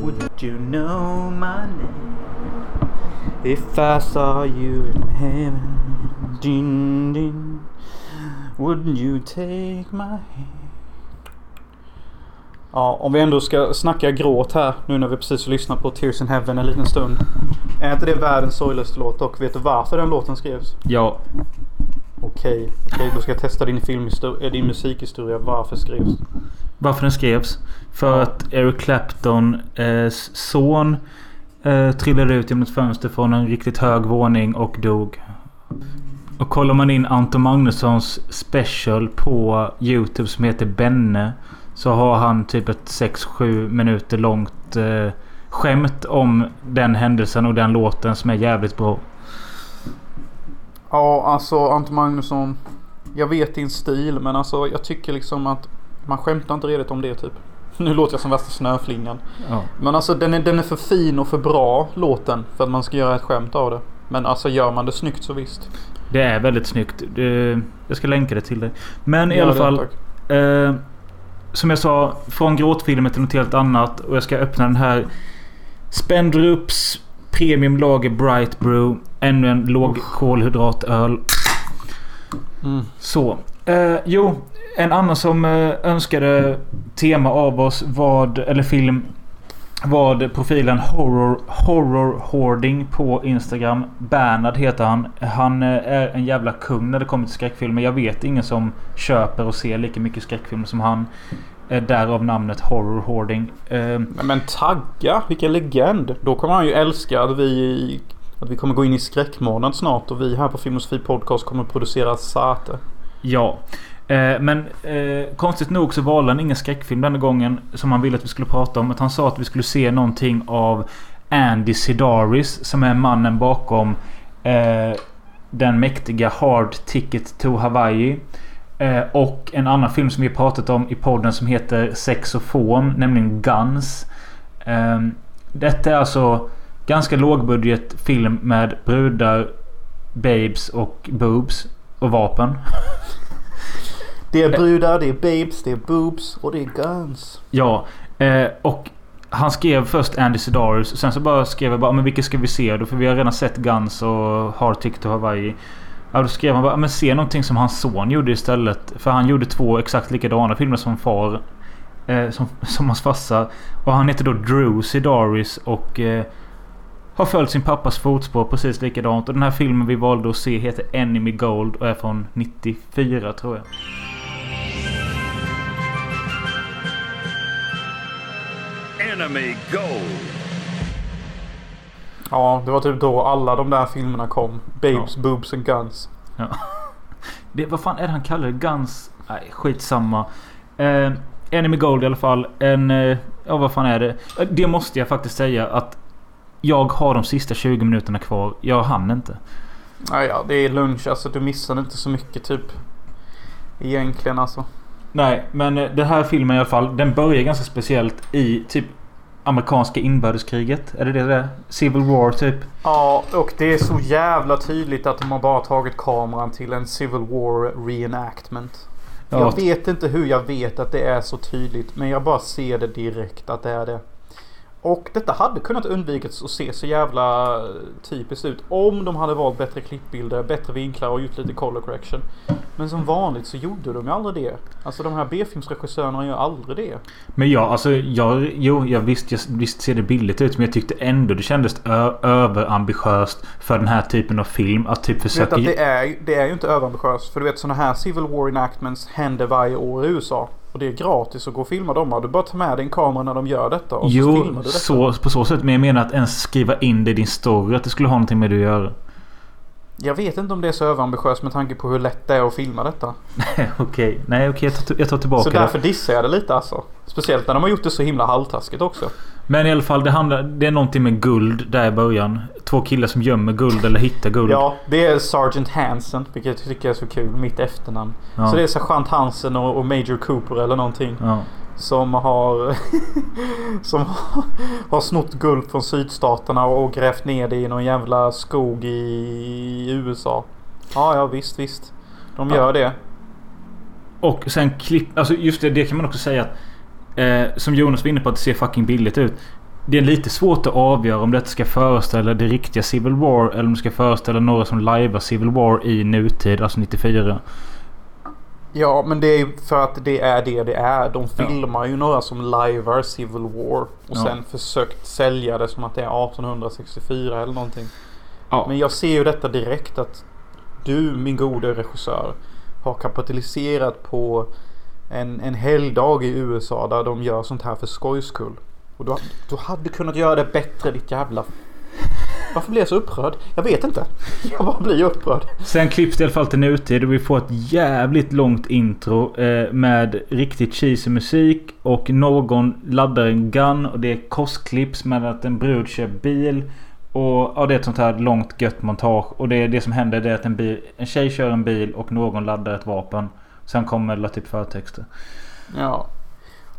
Would you know my name if I saw you in heaven? Din, din. Wouldn't you take my hand? Ja, om vi ändå ska snacka gråt här nu när vi precis har lyssnat på Tears in Heaven en liten stund. Är inte det världens sorgligaste låt och vet du varför den låten skrevs? Ja. Okej, okej då ska jag testa din, filmhistoria, din musikhistoria. Varför skrevs? Varför den skrevs? För att Eric Clapton eh, son eh, trillade ut genom ett fönster från en riktigt hög våning och dog. Och kollar man in Anton Magnussons special på Youtube som heter Benne. Så har han typ ett 6-7 minuter långt eh, skämt om den händelsen och den låten som är jävligt bra. Ja, alltså Anton Magnusson. Jag vet din stil men alltså jag tycker liksom att man skämtar inte redigt om det typ. Nu låter jag som värsta snöflingan. Ja. Men alltså den är, den är för fin och för bra låten för att man ska göra ett skämt av det. Men alltså gör man det snyggt så visst. Det är väldigt snyggt. Jag ska länka det till dig. Men i Gör alla fall. Eh, som jag sa, från gråtfilmer till något helt annat. Och jag ska öppna den här Spendrups Premium Lager Bright Brew. Ännu en låg kolhydratöl. Mm. Så. Eh, jo, en annan som eh, önskade tema av oss vad, eller film, var profilen Horror, Horror Hoarding på Instagram. Bernhard heter han. Han eh, är en jävla kung när det kommer till skräckfilmer. Jag vet ingen som köper och ser lika mycket skräckfilmer som han. Eh, därav namnet Horror Hoarding. Eh, Men, men tagga, vilken legend. Då kommer han ju älska att vi, att vi kommer gå in i skräckmånad snart och vi här på Filmosofi Podcast kommer producera Sate. Ja. Eh, men eh, konstigt nog så valde han ingen skräckfilm denna gången som han ville att vi skulle prata om. Utan han sa att vi skulle se någonting av Andy Sidaris som är mannen bakom eh, den mäktiga Hard Ticket to Hawaii. Eh, och en annan film som vi pratat om i podden som heter Sexofon, nämligen Guns. Eh, detta är alltså ganska lågbudget film med brudar, babes och boobs och vapen. Det är brudar, det är babes, det är boobs och det är guns. Ja, eh, och han skrev först Andy Sidaris. Sen så bara skrev jag bara men vilka ska vi se då? För vi har redan sett Guns och Hard Ticket to Hawaii. Ja, då skrev han bara men se någonting som hans son gjorde istället. För han gjorde två exakt likadana filmer som far. Eh, som, som hans farsa. Och han heter då Drew Sidaris och eh, har följt sin pappas fotspår precis likadant. Och den här filmen vi valde att se heter Enemy Gold och är från 94 tror jag. Enemy Gold. Ja, det var typ då alla de där filmerna kom. Babes, Ja. boobs and guns. Ja. Det, vad fan är det han kallar det? Guns? Nej, skitsamma. Eh, Enemy Gold i alla fall. En... Eh, ja, vad fan är det? Det måste jag faktiskt säga att... Jag har de sista 20 minuterna kvar. Jag hann inte. Ja, ja, det är lunch. Alltså du missade inte så mycket typ. Egentligen alltså. Nej, men eh, den här filmen i alla fall. Den börjar ganska speciellt i typ amerikanska inbördeskriget. Är det det det är? Civil War typ. Ja, och det är så jävla tydligt att de har bara tagit kameran till en Civil War reenactment. Ja. Jag vet inte hur jag vet att det är så tydligt. Men jag bara ser det direkt att det är det. Och detta hade kunnat undvikits och se så jävla eh, typiskt ut. Om de hade valt bättre klippbilder, bättre vinklar och gjort lite color correction. Men som vanligt så gjorde de ju aldrig det. Alltså de här B-filmsregissörerna gör aldrig det. Men ja, alltså jag, jo, jag visst, jag, visst ser det billigt ut. Men jag tyckte ändå det kändes överambitiöst för den här typen av film. Att typ Du vet försöka... att det är, det är ju inte överambitiöst. För du vet sådana här Civil War enactments händer varje år i USA. Och det är gratis att gå och filma dem. Du bara tar med dig en kamera när de gör detta. Och så filmar Jo, du detta. så, på så sätt. Men jag menar att ens skriva in det i din story. Att det skulle ha någonting med det att göra. Jag vet inte om det är så överambitiöst med tanke på hur lätt det är att filma detta. okej. Nej, okej. jag, tar, jag tar tillbaka Så det. därför dissar jag det lite alltså. Speciellt när de har gjort det så himla halvtaskigt också. Men i alla fall, det, handlar, det är någonting med guld där i början. Två killar som gömmer guld eller hittar guld. Ja, det är Sergeant Hansen. Vilket jag tycker är så kul. Mitt efternamn. Ja. Så det är Sergeant Hansen och, och Major Cooper eller någonting. Ja. Som har... som har, har snott guld från sydstaterna och grävt ner det i någon jävla skog i USA. Ja, ja visst, visst. De Ja. gör det. Och sen klipp... Alltså just det, det kan man också säga att... Eh, som Jonas var inne på att det ser fucking billigt ut. Det är lite svårt att avgöra om detta ska föreställa det riktiga Civil War eller om det ska föreställa några som lajvar Civil War i nutid, alltså 94. Ja, men det är för att det är det det är. De filmar ju några som lajvar Civil War. Och Ja. sen försökt sälja det som att det är 1864 eller någonting. Ja. Men jag ser ju detta direkt att du, min gode regissör, har kapitaliserat på en, en helgdag i USA där de gör sånt här för skojs skull. Och du, du hade kunnat göra det bättre ditt jävla... Varför blir jag så upprörd? Jag vet inte. Jag bara blir upprörd. Sen klipps det i alla fall till nutid och vi får ett jävligt långt intro eh, med riktigt cheesy musik och någon laddar en gun och det är korsklipps med att en brud kör bil. Och ja, det är ett sånt här långt gött montage och det, det som händer det är att en, bil, en tjej kör en bil och någon laddar ett vapen. Sen kommer det typ förtexter. Ja.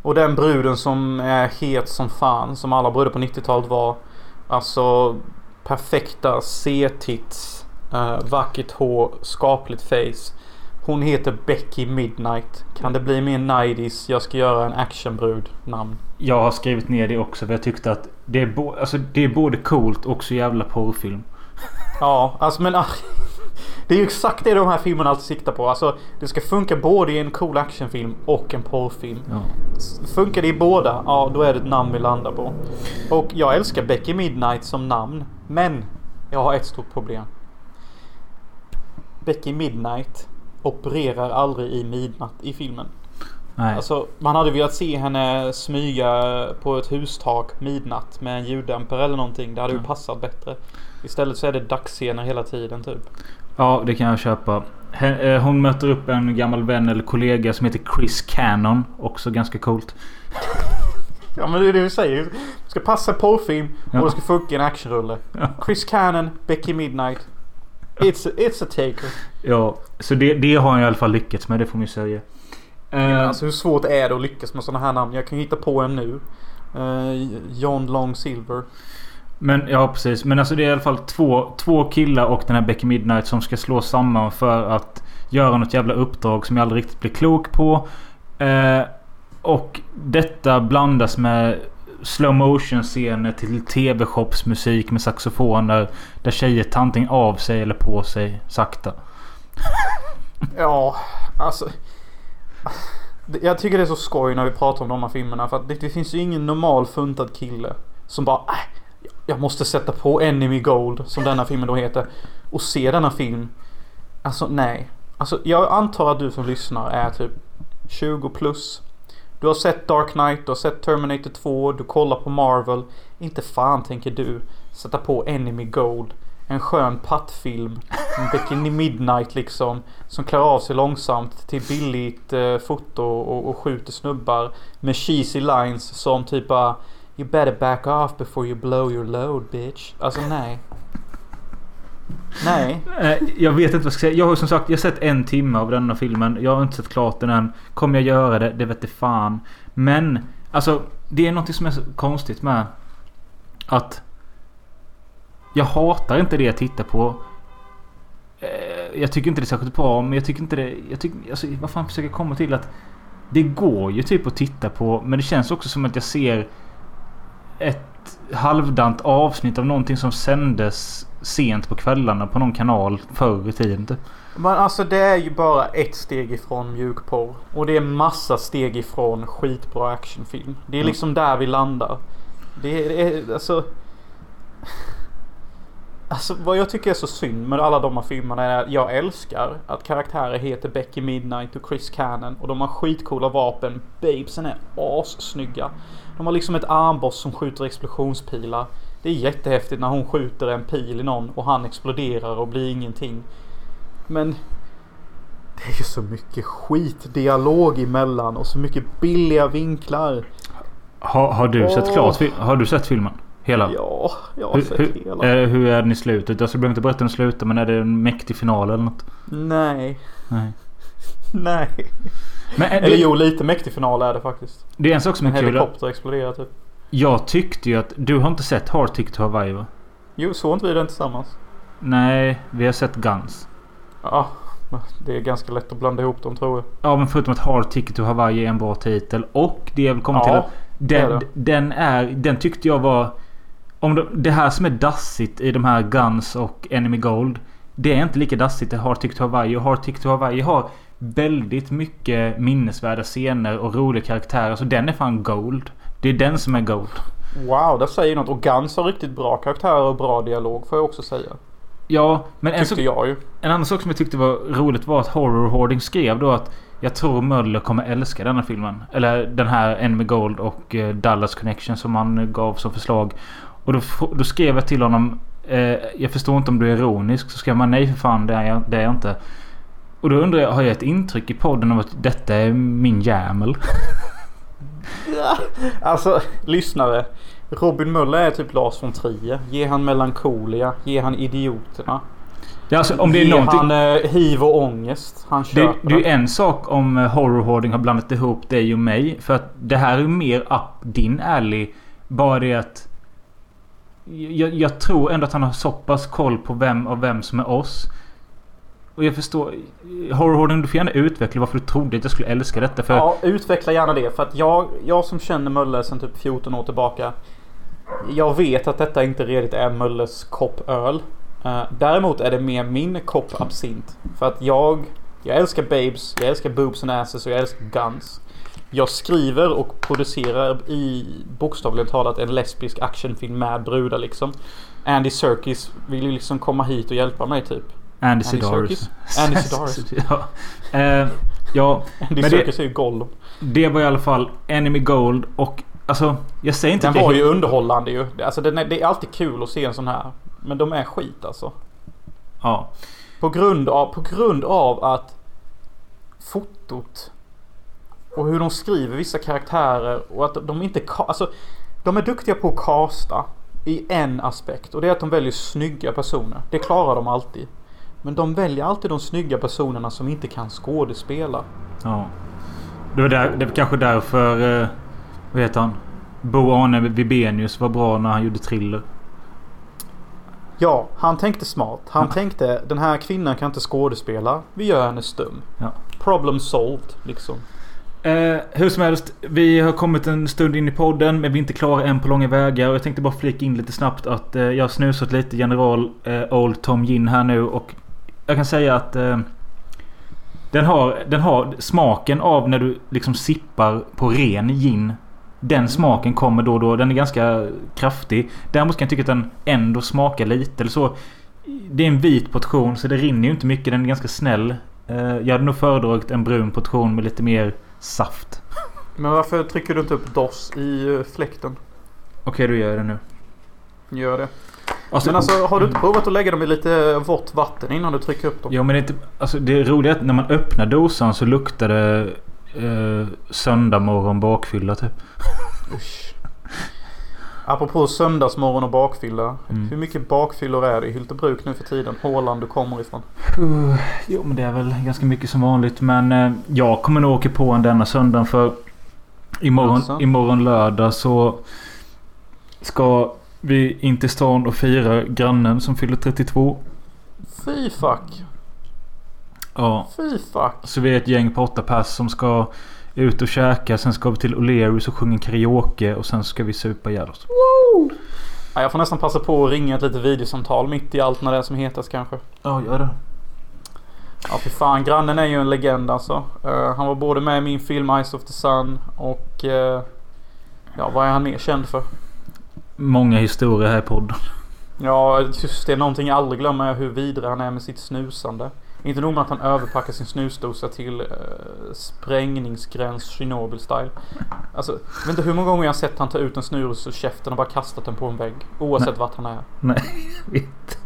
Och den bruden som är het som fan, som alla brudar på 90-talet var. Alltså perfekta C-tits, eh, vackert hår, skapligt face. Hon heter Becky Midnight. Kan det bli mer 90s? Jag ska göra en actionbrud namn. Jag har skrivit ner det också för jag tyckte att det är, bo- alltså, det är både coolt och så jävla porrfilm. Ja, alltså men... Det är ju exakt det de här filmerna alltid siktar på. Alltså det ska funka både i en cool actionfilm och en porrfilm. Ja. Funkar det i båda, ja då är det ett namn vi landar på. Och jag älskar Becky Midnight som namn. Men jag har ett stort problem. Becky Midnight opererar aldrig i midnatt i filmen. Nej. Alltså man hade velat se henne smyga på ett hustak midnatt med en ljuddämpare eller någonting. Det hade ju passat bättre. Istället så är det dagsscener hela tiden typ. Ja, det kan jag köpa. Eh, Hon möter upp en gammal vän eller kollega som heter Chris Cannon. Också ganska coolt. Ja men det är det vi säger. Det ska passa porrfilm och det ska funka i en actionrulle. Chris Cannon, Becky Midnight. It's a, it's a taker. Ja, så det, det har han i alla fall lyckats med. Det får man ju säga. Eh, Alltså hur svårt är det att lyckas med sådana här namn? Jag kan hitta på en nu. Eh, John Long Silver. Men ja, precis. Men alltså det är i alla fall två, två killar och den här Becky Midnight som ska slå samman för att göra något jävla uppdrag som jag aldrig riktigt blir klok på. Eh, och detta blandas med slow motion scener till tv-shopsmusik med saxofoner. Där tjejer tar antingen av sig eller på sig sakta. Ja, alltså. Jag tycker det är så skoj när vi pratar om de här filmerna. För att det, det finns ju ingen normal funtad kille. Som bara äh, jag måste sätta på Enemy Gold. Som denna filmen då heter. Och se denna film. Alltså nej. Alltså jag antar att du som lyssnar är typ 20 plus. Du har sett Dark Knight, du har sett Terminator 2, du kollar på Marvel. Inte fan tänker du sätta på Enemy Gold. En skön pattfilm. En Becky Midnight liksom. Som klarar av sig långsamt till billigt eh, foto och, och skjuter snubbar. Med cheesy lines som typ bara You better back off before you blow your load bitch. Alltså nej. Nej. Eh, jag vet inte vad jag ska säga. Jag har som sagt jag har sett en timme av denna filmen. Jag har inte sett klart den än. Kommer jag göra det? Det vet fan. Men alltså det är något som är så konstigt med att jag hatar inte det jag tittar på. Eh, jag tycker inte det är särskilt bra men jag tycker inte det... Jag tycker, alltså, vad fan försöker jag komma till att det går ju typ att titta på men det känns också som att jag ser ett halvdant avsnitt av någonting som sändes sent på kvällarna på någon kanal förr i tiden. Typ. Men alltså det är ju bara ett steg ifrån mjukporr. Och det är massa steg ifrån skitbra actionfilm. Det är Mm. liksom där vi landar. Det är, det är alltså... Alltså vad jag tycker är så synd med alla de här filmerna är att jag älskar att karaktärer heter Becky Midnight och Chris Cannon. Och de har skitcoola vapen. Babesen är assnygga. De har liksom ett armborst som skjuter explosionspilar. Det är jättehäftigt när hon skjuter en pil i någon och han exploderar och blir ingenting. Men det är ju så mycket skitdialog emellan och så mycket billiga vinklar. Har, har, du sett Åh. klart, har du sett filmen? Hela? Ja, jag har Hur, sett hur, hela. eh, hur är den i slutet? Alltså, jag behöver inte berätta hur den slutar men är det en mäktig final eller något? Nej, Nej. nej. Men Eller det, jo, lite mäktig final är det faktiskt. det är en sak som En är kul. helikopter exploderar typ. Jag tyckte ju att... Du har inte sett Hard Ticket to Hawaii va? Jo, såg inte vi den tillsammans? Nej, vi har sett Guns. Ja, det är ganska lätt att blanda ihop dem tror jag. Ja men förutom att Hard Ticket to Hawaii är en bra titel. Och det jag vill komma Ja, till. att det är Den, det. den är... Den tyckte jag var... Om de, det här som är dassigt i de här Guns och Enemy Gold. Det är inte lika dassigt i Hard Ticket to Hawaii. Och Hard Ticket to Hawaii har väldigt mycket minnesvärda scener och roliga karaktärer. Så den är fan Gold. Det är den som är Gold. Wow, det säger något. Och Guns har riktigt bra karaktärer och bra dialog får jag också säga. Ja, men en, sak, en annan sak som jag tyckte var roligt var att Horror Hoarding skrev då att jag tror Möller kommer älska denna filmen. Eller den här Enemy Gold och eh, Dallas Connection som han gav som förslag. Och då, då skrev jag till honom. Eh, jag förstår inte om du är ironisk. Så skrev man nej för fan det är jag, det är jag inte. Och då undrar jag, har jag ett intryck i podden av att detta är min jämel? Alltså, lyssnare. Robin Möller är typ Lars von Trier. Ge han melankolia. Ge han idioterna. Ja, alltså, om det är någonting... han eh, hiv och ångest. Han Det, det är ju en sak om eh, Horror Hoarding har blandat ihop dig och mig. För att det här är mer up din alley. Bara det att... Jag, jag tror ändå att han har så pass koll på vem av vem som är oss. Och jag förstår... Horror Hoarding, du får gärna utveckla varför du trodde att jag skulle älska detta. För Ja, utveckla gärna det. För att jag, jag som känner Möller sedan typ 14 år tillbaka. Jag vet att detta inte redigt är Möllers kopp öl. Eh, däremot är det mer min kopp absint. För att jag, jag älskar babes, jag älskar boobs and asses och jag älskar guns. Jag skriver och producerar i bokstavligen talat en lesbisk actionfilm med brudar liksom. Andy Serkis vill ju liksom komma hit och hjälpa mig typ. Andy Sidaris. Andy Sidaris. ja. Eh, ja, Andy Serkis är ju Gollum. det var i alla fall Enemy Gold och... Alltså, jag säger inte Den att jag var är- ju underhållande ju. Alltså är, det är alltid kul att se en sån här. Men de är skit alltså. Ja. På grund av, på grund av att fotot och hur de skriver vissa karaktärer och att de inte alltså de är duktiga på att casta i en aspekt och det är att de väljer snygga personer. Det klarar de alltid. Men de väljer alltid de snygga personerna som inte kan skådespela. Ja. Det var, där, det var kanske därför... Eh, vad heter han? Bo Arne Vibenius var bra när han gjorde Thriller. Ja, han tänkte smart. Han tänkte den här kvinnan kan inte skådespela. Vi gör henne stum. Ja. Problem solved liksom. Eh, hur som helst. Vi har kommit en stund in i podden men vi är inte klara än på långa vägar. Och jag tänkte bara flika in lite snabbt att eh, jag har snusat lite General eh, Old Tom Gin här nu. Och jag kan säga att eh, den, har, den har smaken av när du liksom sippar på ren gin. Den smaken kommer då och då. Den är ganska kraftig. Däremot kan jag tycka att den ändå smakar lite eller så. Det är en vit portion så det rinner ju inte mycket. Den är ganska snäll. Eh, Jag hade nog föredragit en brun portion med lite mer saft. Men varför trycker du inte upp DOS i eh, fläkten? Okej, då gör jag det nu. Gör det. Alltså, Men alltså har du inte provat att lägga dem i lite vått vatten innan du trycker upp dem? Ja men det är inte... Alltså det roliga är att när man öppnar dosan så luktar det... Eh, söndag morgon bakfylla typ. Usch. Apropå söndagsmorgon och bakfylla. Mm. Hur mycket bakfyllor är det i Hyltebruk nu för tiden? Håland du kommer ifrån. Uh, jo men det är väl ganska mycket som vanligt. Men eh, jag kommer nog åka på en denna söndagen för... Imorgon, Alltså? imorgon lördag så... Ska vi in till stan och fira grannen som fyller 32. Fy fuck. Ja. Fy fuck. Så vi är ett gäng på åtta pass som ska ut och käka. Sen ska vi till O'Learys och sjunga karaoke. Och sen ska vi supa ihjäl oss. Ja, jag får nästan passa på att ringa ett litet videosamtal mitt i allt när det är som hetast kanske. Ja, gör det. Ja för fan, grannen är ju en legend alltså. Eh, han var både med i min film Eyes of the Sun och... eh, ja, vad är han mer känd för? Många historier här i podden. Ja, just det. Någonting jag aldrig glömmer är hur vidrig han är med sitt snusande. Inte nog med att han överpackar sin snusdosa till eh, sprängningsgräns Chernobyl-style. Alltså, jag vet inte hur många gånger jag har sett han ta ut en snus ur käften och bara kastat den på en vägg. Oavsett vart han är. Nej, jag vet.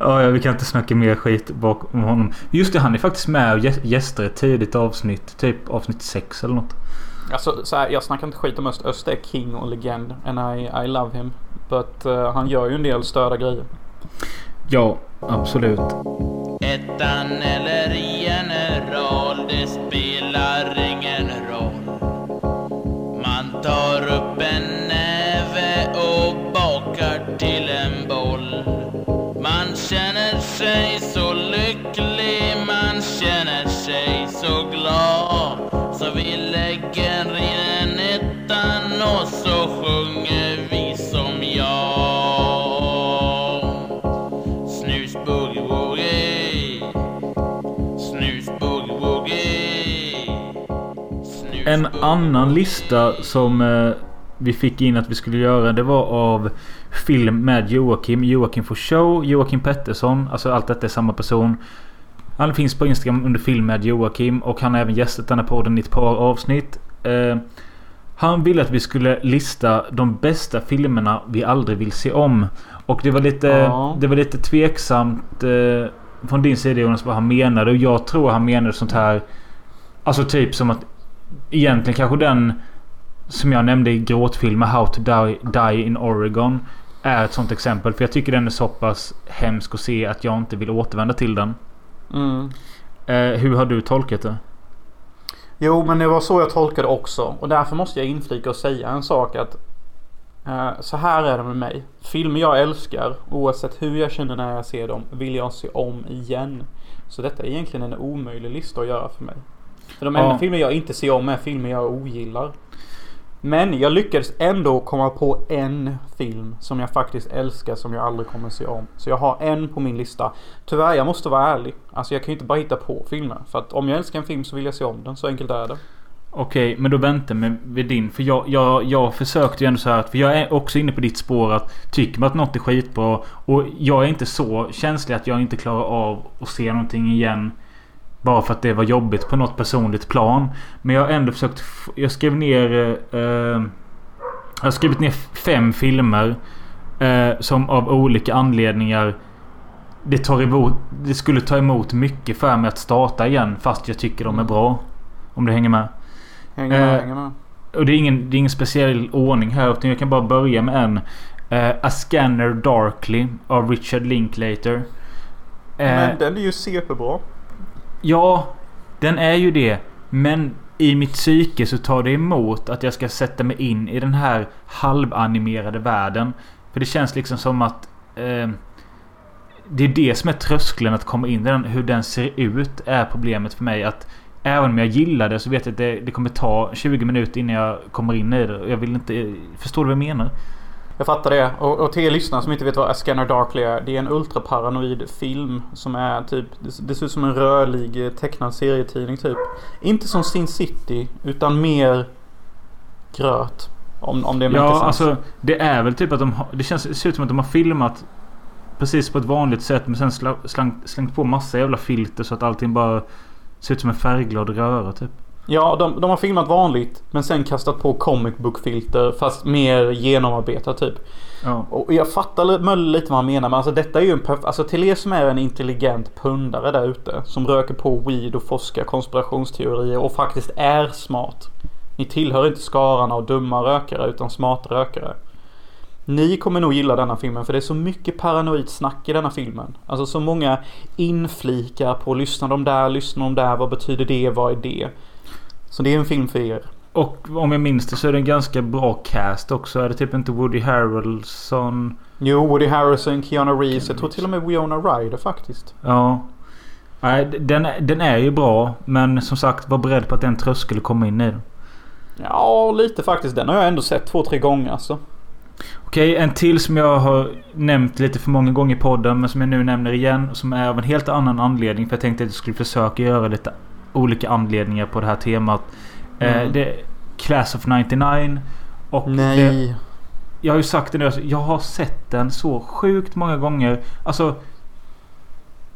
Ja, ja, vi kan inte snacka mer skit bakom honom. Just det, han är faktiskt med och gä- gästar ett tidigt avsnitt. Typ avsnitt 6 eller något. Alltså, så här, jag snackar inte skit om Öst. Öst är king och legend. And I, I love him. But eh, han gör ju en del störda grejer. Ja, absolut. ettan eller general, det spelar ingen roll. Man tar upp en och så sjunger vi som jag. Snus boogie woogie. Snus boogie woogie. En annan lista som eh, vi fick in att vi skulle göra. Det var av film med Joakim. Joakim for show. Joakim Pettersson. Alltså allt detta är samma person. Han finns på Instagram under film med Joakim. Och han har även gästat den här podden i ett par avsnitt. Eh, han ville att vi skulle lista de bästa filmerna vi aldrig vill se om. Och det var lite, Ja. det var lite tveksamt eh, från din sida Jonas vad han menade. Och jag tror han menade sånt här. Alltså typ som att egentligen kanske den som jag nämnde i gråtfilmen How to die, die in Oregon. Är ett sånt exempel. För jag tycker den är så pass hemsk att se att jag inte vill återvända till den. Mm. Eh, hur har du tolkat det? Jo, men det var så jag tolkade också. Och därför måste jag inflika och säga en sak att eh, så här är det med mig. Filmer jag älskar, oavsett hur jag känner när jag ser dem, vill jag se om igen. Så detta är egentligen en omöjlig lista att göra för mig. För de enda Ja. filmer jag inte ser om är filmer jag ogillar. Men jag lyckades ändå komma på en film som jag faktiskt älskar som jag aldrig kommer se om. Så jag har en på min lista. Tyvärr, jag måste vara ärlig. Alltså jag kan ju inte bara hitta på filmer. För att om jag älskar en film så vill jag se om den. Så enkelt är det. Okej, men då väntar vi vid din. För jag, jag, jag försökte ju ändå så här att... För jag är också inne på ditt spår att... Tycker man att något är skitbra. Och jag är inte så känslig att jag inte klarar av att se någonting igen. Bara för att det var jobbigt på något personligt plan. Men jag har ändå försökt... Jag skrev ner... Eh, jag har skrivit ner fem filmer. Eh, som av olika anledningar... Det, tar emot, det skulle ta emot mycket för mig att starta igen. Fast jag tycker de är bra. Om du hänger med. Hänger med, Eh, hänger med. Och det är ingen, det är ingen speciell ordning här. Utan jag kan bara börja med en. Eh, A Scanner Darkly av Richard Linklater. Eh, Men den är ju superbra. Ja, den är ju det. Men i mitt psyke så tar det emot att jag ska sätta mig in i den här halvanimerade världen. För det känns liksom som att... Eh, det är det som är tröskeln att komma in i den. Hur den ser ut är problemet för mig. Att Även om jag gillar det så vet jag att det, det kommer ta 20 minuter innan jag kommer in i det. Jag vill inte... Förstår du vad jag menar? Jag fattar det. Och, och till er lyssnare som inte vet vad A Scanner Darkly är. Det är en ultraparanoid film som är typ... Det, ser ut som en rörlig tecknad serietidning typ. Inte som Sin City utan mer gröt. Om, om det make Ja, alltså det är väl typ att de har, Det känns, det ser ut som att de har filmat Precis på ett vanligt sätt men sen slang, slängt på massa jävla filter så att allting bara Ser ut som en färgglad röra typ. Ja, de, de har filmat vanligt men sen kastat på comic book filter fast mer genomarbetat typ. Ja. Och jag fattar Möller lite vad han menar men alltså detta är ju en perf- Alltså till er som är en intelligent pundare där ute. Som röker på weed och forskar konspirationsteorier och faktiskt är smart. Ni tillhör inte skaran av dumma rökare utan smarta rökare. Ni kommer nog gilla denna filmen för det är så mycket paranoid snack i denna filmen. Alltså så många inflikar på lyssna de där, lyssna de där, vad betyder det, vad är det? Så det är en film för er. Och om jag minns det så är det en ganska bra cast också. Är det typ inte Woody Harrelson? Jo, Woody Harrison, Keanu Reeves, jag tror till och med Winona Ryder faktiskt. Ja. Nej, den, den är ju bra. Men som sagt var beredd på att en tröskel komma in i den. Ja, lite faktiskt. Den har jag ändå sett två, tre gånger alltså. Okej, en till som jag har nämnt lite för många gånger i podden. Men som jag nu nämner igen. Som är av en helt annan anledning. För jag tänkte att jag skulle försöka göra lite olika anledningar på det här temat. Eh, Mm. det är Class of 99. Och Det, Nej. jag har ju sagt det nu. Alltså, jag har sett den så sjukt många gånger. Alltså.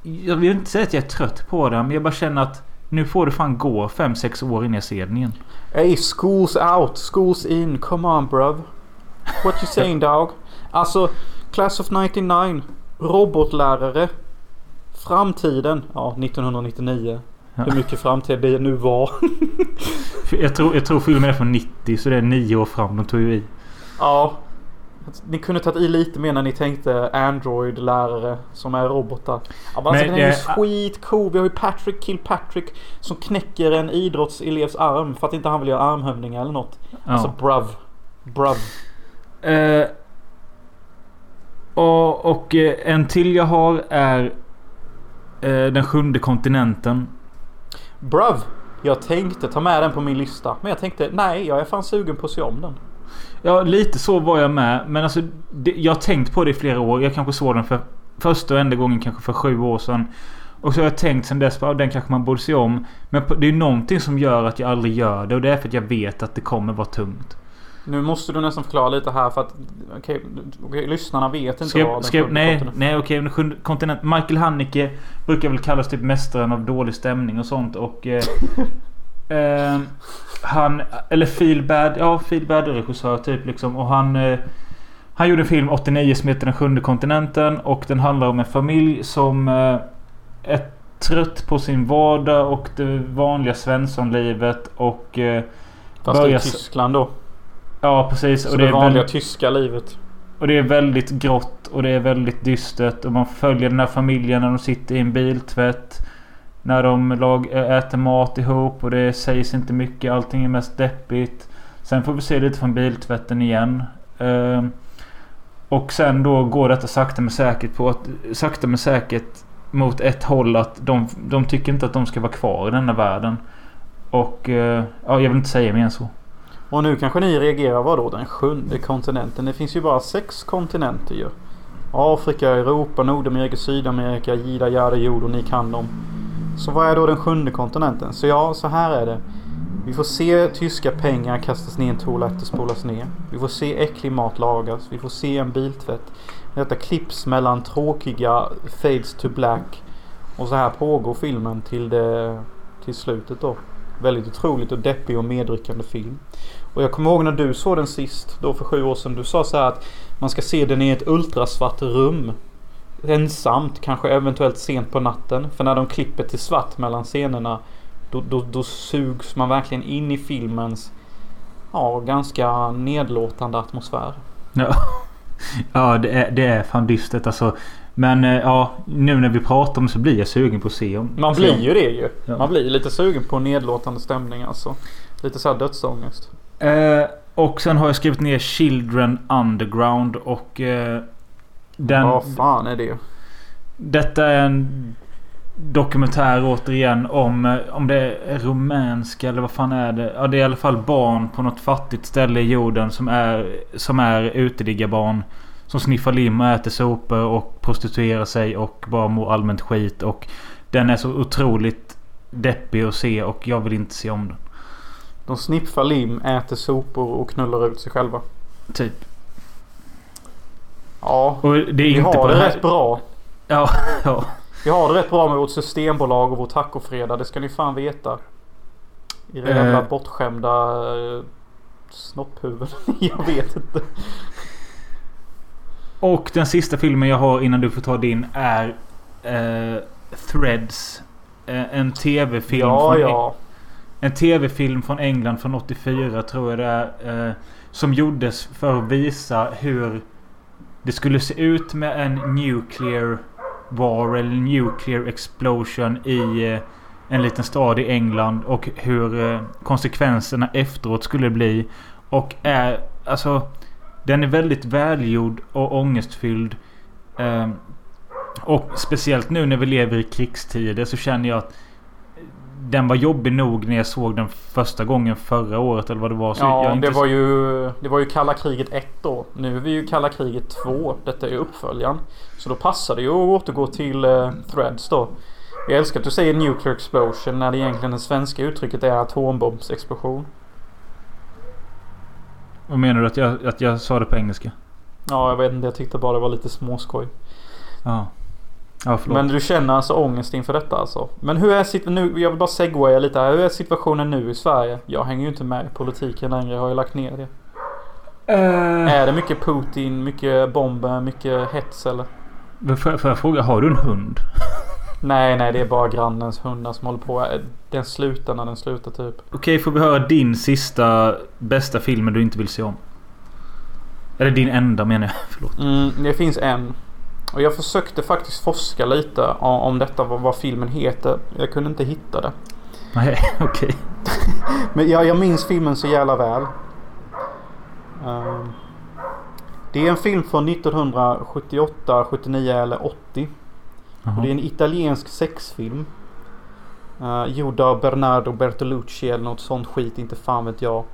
Jag vill inte säga att jag är trött på den. Men jag bara känner att nu får det fan gå 5-6 år innan jag ser den igen. Hey, school's out, school's in. Come on bruv. What you saying dog? Alltså, Class of 99. Robotlärare. Framtiden. Ja, 1999. Ja. Hur mycket framtid det nu var. Jag tror, jag tror filmen är från 90 så det är 9 år fram. De tog ju i. ja. Ni kunde tagit i lite mer när ni tänkte Android-lärare som är robotar. Ja, men alltså, den är ju det- skitcool. Vi har ju Patrick Kilpatrick som knäcker en idrottselevs arm för att inte han vill göra armhävningar eller något. Alltså bruv. Bruv. Eh, och, och eh, en till jag har är eh, Den sjunde kontinenten. Bruv. Jag tänkte ta med den på min lista. Men jag tänkte nej, jag är fan sugen på att se om den. Ja, lite så var jag med. Men alltså, det, jag har tänkt på det i flera år. Jag kanske såg den för första och enda gången kanske för sju år sedan. Och så har jag tänkt sen dess att den kanske man borde se om. Men det är någonting som gör att jag aldrig gör det. Och det är för att jag vet att det kommer vara tungt. Nu måste du nästan förklara lite här för att okej, okej, lyssnarna vet inte Ska, vad den sjunde nej, nej okej. den sjunde kontinent. Michael Haneke brukar väl kallas typ mästaren av dålig stämning och sånt. Och... Eh, eh, han... Eller Feelbad. Ja, Feelbad är regissör typ liksom. Och han... Eh, han gjorde en film 89 som heter Den sjunde kontinenten. Och den handlar om en familj som eh, är trött på sin vardag och det vanliga svenssonlivet. Och... Eh, Fast i börjar- Tyskland då. Ja, precis. Så och det, är vanliga väldigt- tyska livet. och det är väldigt grått och det är väldigt dystert. Och man följer den här familjen när de sitter i en biltvätt. När de lag, äter mat ihop och det sägs inte mycket. Allting är mest deppigt. Sen får vi se lite från biltvätten igen. Ehm, och sen då går detta sakta men säkert på att... Sakta men säkert mot ett håll att de, de tycker inte att de ska vara kvar i denna världen. Och eh, ja, jag vill inte säga mer än så. Och nu kanske ni reagerar, vadå den sjunde kontinenten? Det finns ju bara sex kontinenter ju. Afrika, Europa, Nordamerika, Sydamerika, Jida, Jada, Jord och ni kan dem. Så vad är då den sjunde kontinenten? Så ja, så här är det. Vi får se tyska pengar kastas ner i en toalett och spolas ner. Vi får se äcklig mat lagas. Vi får se en biltvätt. Detta klipps mellan tråkiga fades to black. Och så här pågår filmen till, det, till slutet då. Väldigt otroligt och deppig och medryckande film. Och jag kommer ihåg när du såg den sist, då för sju år sedan. Du sa så här att man ska se den i ett ultrasvart rum. Ensamt, kanske eventuellt sent på natten. För när de klipper till svart mellan scenerna då, då, då sugs man verkligen in i filmens ja, ganska nedlåtande atmosfär. Ja, ja det, är, det är fan dystert alltså. Men eh, ja, nu när vi pratar om det så blir jag sugen på att se om. Man blir ju det ju. Ja. Man blir lite sugen på nedlåtande stämning alltså. Lite såhär dödsångest. Eh, och sen har jag skrivit ner Children Underground och... Eh, den, Vad fan är det? Detta är en dokumentär återigen om, eh, om det är rumänska eller vad fan är det? Ja det är i alla fall barn på något fattigt ställe i jorden som är, som är uteliggarbarn. Som sniffar lim och äter sopor och prostituerar sig och bara mår allmänt skit. Och den är så otroligt deppig att se och jag vill inte se om den. De sniffar lim, äter sopor och knullar ut sig själva. Typ. Ja, Och det är vi inte har det det här... rätt bra. Ja, ja. Vi har det rätt bra med vårt systembolag och vår tacofredag. Det ska ni fan veta. I det jävla Eh. bortskämda eh, snopphuvuden. Jag vet inte. Och den sista filmen jag har innan du får ta din är eh, Threads. Eh, en tv-film Ja, från ja. En tv-film från England från 84 tror jag det är. Eh, som gjordes för att visa hur det skulle se ut med en nuclear war eller nuclear explosion i eh, en liten stad i England. Och hur eh, konsekvenserna efteråt skulle bli. Och är alltså... Den är väldigt välgjord och ångestfylld. Eh, och speciellt nu när vi lever i krigstider så känner jag att den var jobbig nog när jag såg den första gången förra året eller vad det var. Så Ja, det var, ju, det var ju kalla kriget 1 då. Nu är vi ju kalla kriget 2. Detta är uppföljaren. Så då passar det ju att återgå till eh, Threads då. Jag älskar att du säger nuclear explosion när det egentligen det svenska uttrycket är atombombsexplosion. Vad menar du att jag, att jag sa det på engelska? Ja, jag vet inte. Jag tyckte bara det var lite småskoj. Ja. Ja, förlåt. Men du känner alltså ångest inför detta alltså? Men hur är situationen nu? Jag vill bara segwaya lite här. Hur är situationen nu i Sverige? Jag hänger ju inte med i politiken längre. Jag har ju lagt ner det. Eh, Är det mycket Putin, mycket bomber, mycket hets eller? får, jag- får jag fråga, har du en hund? Nej, nej, det är bara grannens hundar som håller på. Den slutar när den slutar typ. Okej, får vi höra din sista bästa filmen du inte vill se om? Eller din enda menar jag. Förlåt. Mm, det finns en. Och jag försökte faktiskt forska lite om detta, vad, filmen heter. Jag kunde inte hitta det. Nej, okej. Men jag, jag minns filmen så jävla väl. Ehm, det är en film från 1978, 79 eller 80. Och det är en italiensk sexfilm. Uh, gjord av Bernardo Bertolucci eller något sånt skit, inte fan vet jag.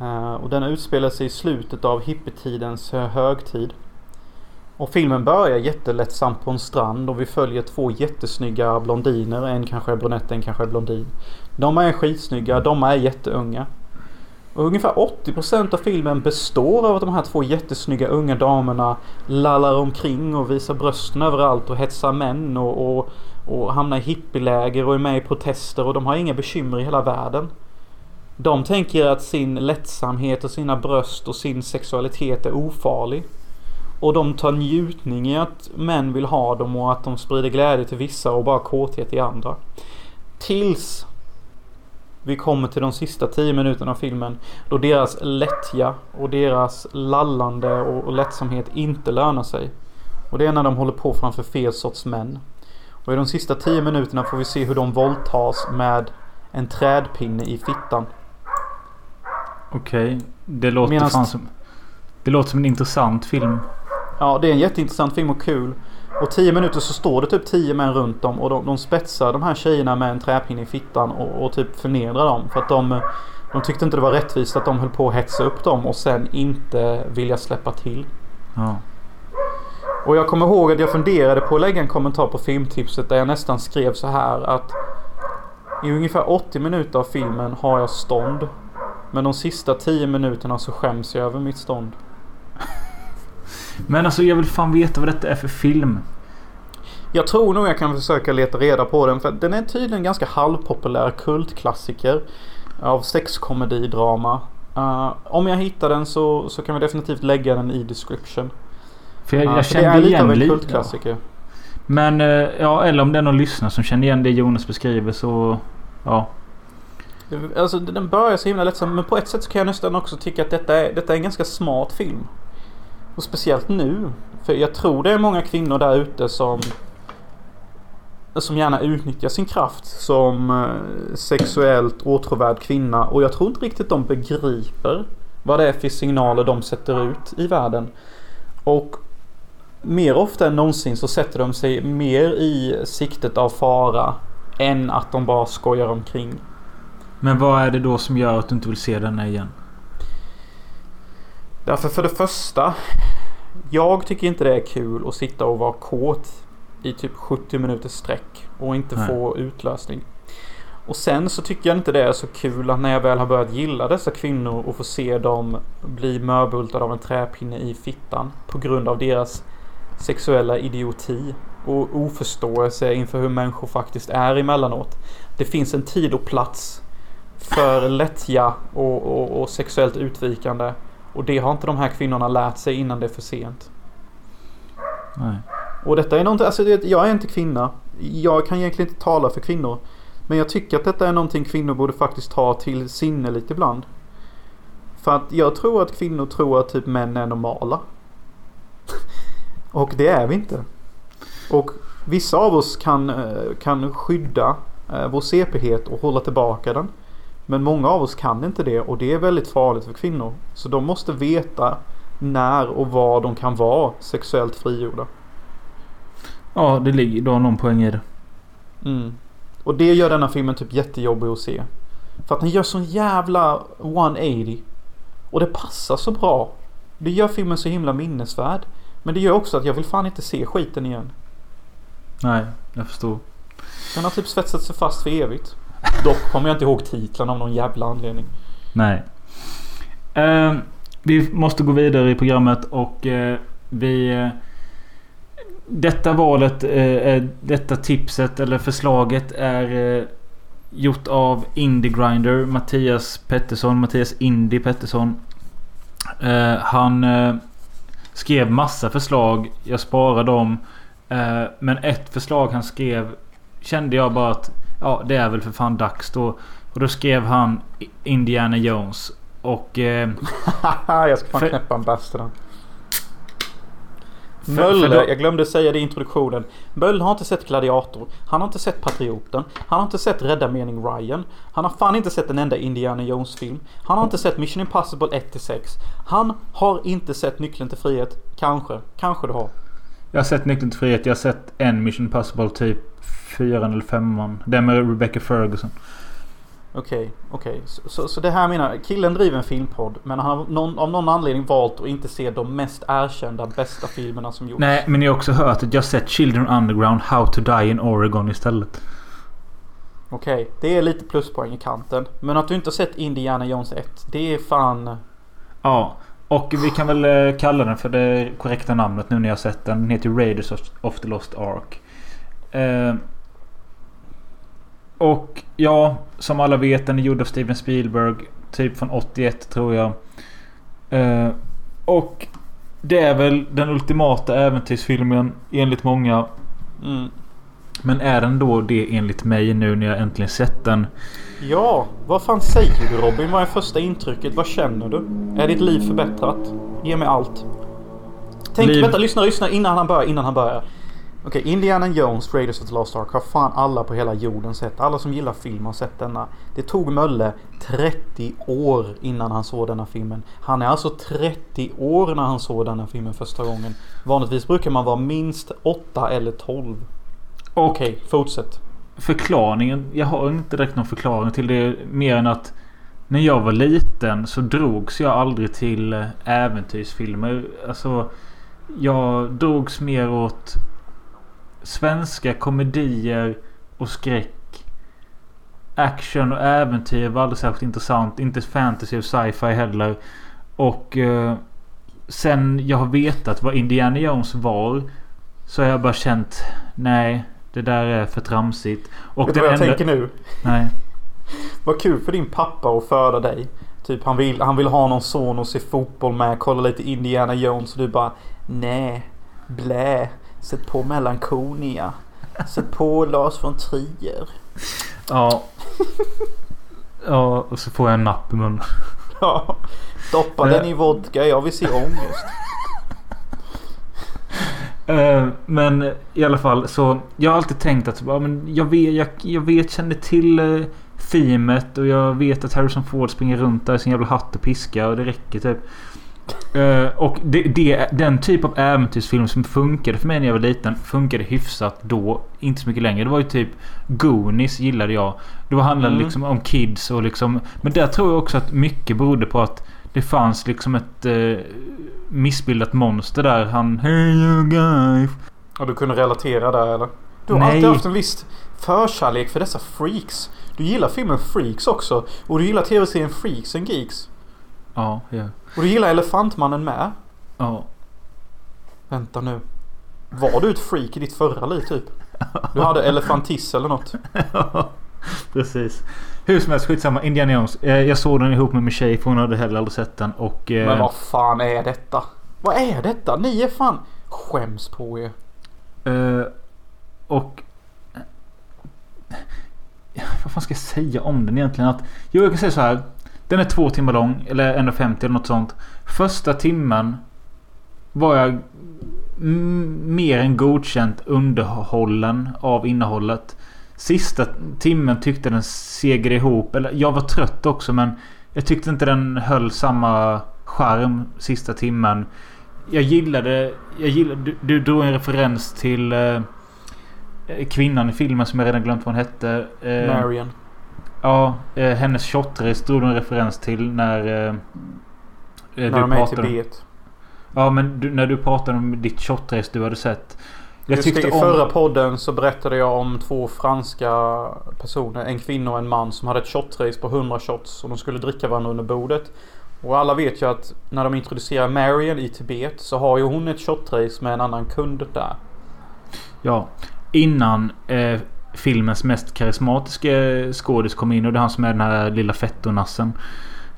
Uh, och den utspelar sig i slutet av hippietidens högtid. Och filmen börjar jättelättsamt på en strand och vi följer två jättesnygga blondiner. En kanske är brunett, en kanske är blondin. De är skitsnygga, de är jätteunga. Och ungefär 80% av filmen består av att de här två jättesnygga unga damerna lallar omkring och visar brösten överallt och hetsar män och, och, och hamnar i hippieläger och är med i protester och de har inga bekymmer i hela världen. De tänker att sin lättsamhet och sina bröst och sin sexualitet är ofarlig. Och de tar njutning i att män vill ha dem och att de sprider glädje till vissa och bara kåthet i andra. Tills vi kommer till de sista tio minuterna av filmen. Då deras lättja och deras lallande och, och lättsamhet inte lönar sig. Och det är när de håller på framför fel sorts män. Och i de sista tio minuterna får vi se hur de våldtas med en trädpinne i fittan. Okej. Det låter Medans- fan som... Det låter som en intressant film. Ja, det är en jätteintressant film och kul. Och tio minuter så står det typ tio män runt dem och de, de spetsar de här tjejerna med en träpinne i fittan och, och typ förnedrar dem. För att de, de tyckte inte det var rättvist att de höll på att hetsa upp dem och sen inte vilja släppa till. Ja. Och jag kommer ihåg att jag funderade på att lägga en kommentar på filmtipset där jag nästan skrev så här att i ungefär 80 minuter av filmen har jag stånd. Men de sista 10 minuterna så skäms jag över mitt stånd. Men alltså jag vill fan veta vad detta är för film. Jag tror nog jag kan försöka leta reda på den för den är tydligen ganska halvpopulär kultklassiker av sexkomedidrama. Uh, om jag hittar den så, så kan vi definitivt lägga den i description. För jag, Ja, jag för det är kände lite av igen en lite. kultklassiker. Men eh, ja, eller om det är någon lyssnare som känner igen det Jonas beskriver så... Ja. Alltså den börjar så himla lättsamt men på ett sätt så kan jag nästan också tycka att detta är, detta är en ganska smart film. Och speciellt nu. För jag tror det är många kvinnor där ute som som gärna utnyttjar sin kraft som eh, sexuellt åtråvärd kvinna. Och jag tror inte riktigt de begriper vad det är för signaler de sätter ut i världen. Och mer ofta än någonsin så sätter de sig mer i siktet av fara än att de bara skojar omkring. Men vad är det då som gör att du inte vill se denna igen? Därför för det första. Jag tycker inte det är kul att sitta och vara kåt i typ 70 minuters sträck och inte Nej. få utlösning. Och sen så tycker jag inte det är så kul att när jag väl har börjat gilla dessa kvinnor och få se dem bli mörbultade av en träpinne i fittan på grund av deras sexuella idioti och oförståelse inför hur människor faktiskt är emellanåt. Det finns en tid och plats för lättja och, och, och sexuellt utvikande. Och det har inte de här kvinnorna lärt sig innan det är för sent. Nej. Och detta är någonting, alltså jag är inte kvinna. Jag kan egentligen inte tala för kvinnor. Men jag tycker att detta är någonting kvinnor borde faktiskt ta till sinne lite ibland. För att jag tror att kvinnor tror att typ män är normala. Och det är vi inte. Och vissa av oss kan, eh, kan skydda eh, vår CP-het och hålla tillbaka den. Men många av oss kan inte det och det är väldigt farligt för kvinnor. Så de måste veta när och var de kan vara sexuellt frigjorda. Ja, det ligger då någon poäng i det. Mm. Och det gör denna filmen typ jättejobbig att se. För att den gör sån jävla 180. Och det passar så bra. Det gör filmen så himla minnesvärd. Men det gör också att jag vill fan inte se skiten igen. Nej, jag förstår. Den har typ svetsat sig fast för evigt. Dock kommer jag inte ihåg titeln av någon jävla anledning. Nej. Eh, vi måste gå vidare i programmet och eh, vi... Eh, detta valet, eh, detta tipset eller förslaget är eh, gjort av Indie Grinder Mattias Pettersson. Mattias Indie Pettersson. Eh, han skrev massa förslag. Jag sparade dem. Men ett förslag han skrev kände jag bara att ja, det är väl för fan dags då. Och då skrev han Indiana Jones. Och... Eh, jag ska fan För- knäppa en för Möller, jag glömde säga det i introduktionen. Möller har inte sett Gladiator. Han har inte sett Patrioten. Han har inte sett Rädda Mening Ryan. Han har fan inte sett en enda Indiana Jones-film. Han har inte sett Mission Impossible 1-6. Han har inte sett Nyckeln till frihet. Kanske. Kanske du har. Jag har sett Nyckeln till frihet. Jag har sett en Mission Impossible typ fyran eller femman. Den med Rebecca Ferguson. Okej, okej. Så, så, så det här menar Killen driver en filmpodd. Men han har någon, av någon anledning valt att inte se de mest erkända bästa filmerna som gjorts. Nej, men jag har också hört att jag sett Children Underground How to Die in Oregon istället. Okej, det är lite pluspoäng i kanten. Men att du inte har sett Indiana Jones 1. Det är fan... Ja. Och vi kan väl eh, kalla den för det korrekta namnet nu när jag sett den. Den heter Raiders of, of the Lost Ark. Eh, och ja, som alla vet den är gjord av Steven Spielberg. Typ från 81 tror jag. Eh, och det är väl den ultimata äventyrsfilmen enligt många. Mm. Men är den då det enligt mig nu när jag äntligen sett den? Ja, vad fan säger du Robin? Vad är första intrycket? Vad känner du? Är ditt liv förbättrat? Ge mig allt. Tänk, Liv- vänta, lyssna, lyssna innan han börjar, innan han börjar. Okej, Indiana Jones, Raiders of the Lost Ark har fan alla på hela jorden sett. Alla som gillar film har sett denna. Det tog Mölle 30 år innan han såg denna filmen. Han är alltså 30 år när han såg denna filmen första gången. Vanligtvis brukar man vara minst 8 eller 12. Och Okej, fortsätt förklaringen. Jag har inte direkt någon förklaring till det. Mer än att när jag var liten så drogs jag aldrig till eh, äventyrsfilmer. Alltså jag drogs mer åt svenska komedier och skräck. Action och äventyr var aldrig särskilt intressant. Inte fantasy och sci-fi heller. Och eh, sen jag har vetat vad Indiana Jones var så har jag bara känt nej, det där är för tramsigt. Och Vet du vad jag enda- tänker nu? Nej. Vad kul för din pappa att föda dig. Typ han vill, han vill ha någon son och se fotboll med. Kolla lite Indiana Jones och du bara Nej. Blä. Sätt på Melancholia. Sätt på Lars von Trier. Ja. Ja, och så får jag en napp i munnen. Ja. Doppa den i vodka. Jag vill se ångest. Eh, Men i alla fall så. Jag har alltid tänkt att ja, men jag, vet, jag, jag vet, känner till uh, themet och jag vet att Harrison Ford springer runt där i sin jävla hatt och piska och det räcker typ. Eh, och det, det, den typ av äventyrsfilm som funkade för mig när jag var liten funkade hyfsat då. Inte så mycket längre. Det var ju typ Goonies gillade jag. Det handlade Mm. liksom om kids och liksom. Men där tror jag också att mycket berodde på att det fanns liksom ett uh, missbildat monster där. Han Hey you guys. Och du kunde relatera där eller? Du har Nej. alltid haft en viss förkärlek för dessa freaks. Du gillar filmen Freaks också. Och du gillar tv-serien Freaks and Geeks. Ja, ja. Och du gillar Elefantmannen med. Ja. Vänta nu. Var du ett freak i ditt förra liv typ? Du hade elefantiss eller något? Precis. Hur som helst, skitsamma. Indiana Jones. Eh, Jag såg den ihop med min tjej för hon hade heller aldrig sett den. Och... eh, Men vad fan är detta? Vad är detta? Ni är fan... Skäms på er. Eh, och... Vad fan ska jag säga om den egentligen? Att, jo, jag kan säga så här. Den är två timmar lång. Eller 1.50 eller något sånt. Första timmen var jag mer än godkänt underhållen av innehållet. Sista timmen tyckte den segade ihop. Eller jag var trött också men jag tyckte inte den höll samma charm sista timmen. Jag gillade... Jag gillade du, du drog en referens till eh, kvinnan i filmen som jag redan glömt vad hon hette. Eh, Marion. Ja, eh, hennes shotrace drog du en referens till när... Eh, eh, När du de är i Tibet. Ja, men du, när du pratade om ditt shotrace du hade sett. Jag Just i om... förra podden så berättade jag om två franska personer. En kvinna och en man som hade ett shotrace på 100 shots. Och de skulle dricka varandra under bordet. Och alla vet ju att när de introducerar Marion i Tibet så har ju hon ett shotrace med en annan kund där. Ja. Innan eh, filmens mest karismatiska skådis kom in och det är han som är den här lilla fettonassen.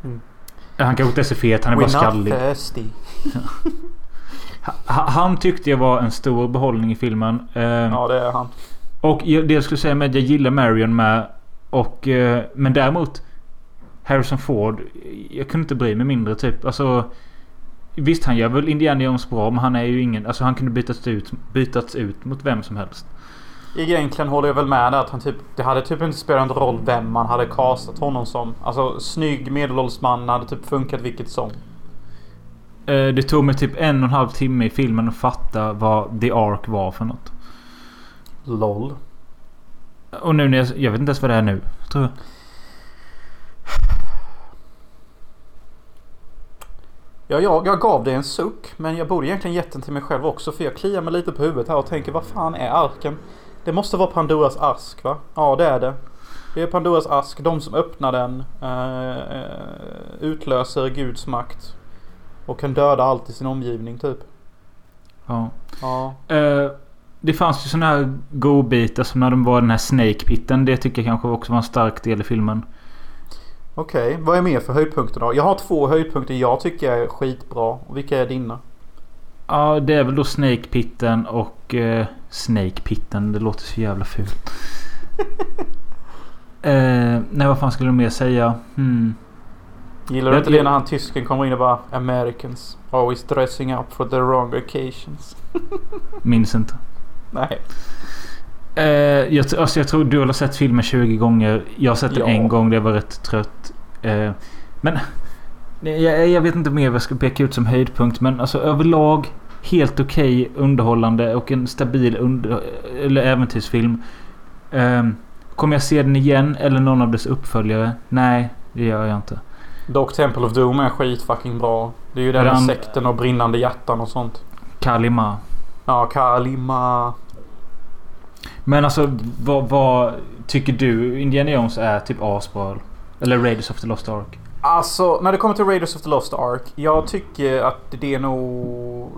Mm. Han kanske inte är så fet, han är bara We're not skallig. thirsty. Ha- Han tyckte jag var en stor behållning i filmen. Eh, Ja det är han. Och det jag skulle säga med att jag gillar Marion med. Och, eh, men däremot. Harrison Ford. Jag kunde inte bry mig mindre typ. Alltså. Visst han gör väl Indiana Jones bra men han är ju ingen... Alltså han kunde bytas ut, bytats ut mot vem som helst. Egentligen håller jag väl med där att han typ... Det hade typ inte spelat någon roll vem man hade castat honom som. Alltså snygg medelålders man hade typ funkat vilket som. Eh, Det tog mig typ en och en halv timme i filmen att fatta vad The Ark var för något. LOL. Och nu när jag... Jag vet inte ens vad det är nu. Tror jag. Ja, jag, jag gav det en suck. Men jag borde egentligen gett den till mig själv också. För jag kliar mig lite på huvudet här och tänker vad fan är arken? Det måste vara Pandoras ask va? Ja det är det. Det är Pandoras ask. De som öppnar den eh, eh, utlöser Guds makt. Och kan döda allt i sin omgivning typ. Ja. Ja. Eh, det fanns ju såna här godbitar som när de var den här Snake Pitten. Det tycker jag kanske också var en stark del i filmen. Okej, vad är mer för höjdpunkter då? Jag har två höjdpunkter jag tycker är skitbra. Och vilka är dina? Ja, det är väl då Snake Pitten och... Eh, Snake Pitten. Det låter så jävla fult. eh, nej, vad fan skulle du mer säga? Hmm. Gillar du inte det när han tysken kommer in och bara Americans always dressing up for the wrong occasions? Minns inte. Nej. Eh, jag, alltså jag tror du har sett filmen 20 gånger. Jag har sett den Ja. en gång. Det var rätt trött. Eh, men... Jag, jag vet inte mer vad jag ska peka ut som höjdpunkt. Men alltså överlag helt okej underhållande och en stabil under, eller äventyrsfilm. Eh, kommer jag se den igen eller någon av dess uppföljare? Nej, det gör jag inte. Dock Temple of Doom är skit fucking bra. Det är ju den med sekten och brinnande hjärtan och sånt. Kalima. Ja, Kalima. Men alltså vad, vad tycker du Indiana Jones är typ asbra? Eller Raiders of the Lost Ark? Alltså, när det kommer till Raiders of the Lost Ark. Jag tycker att det är nog...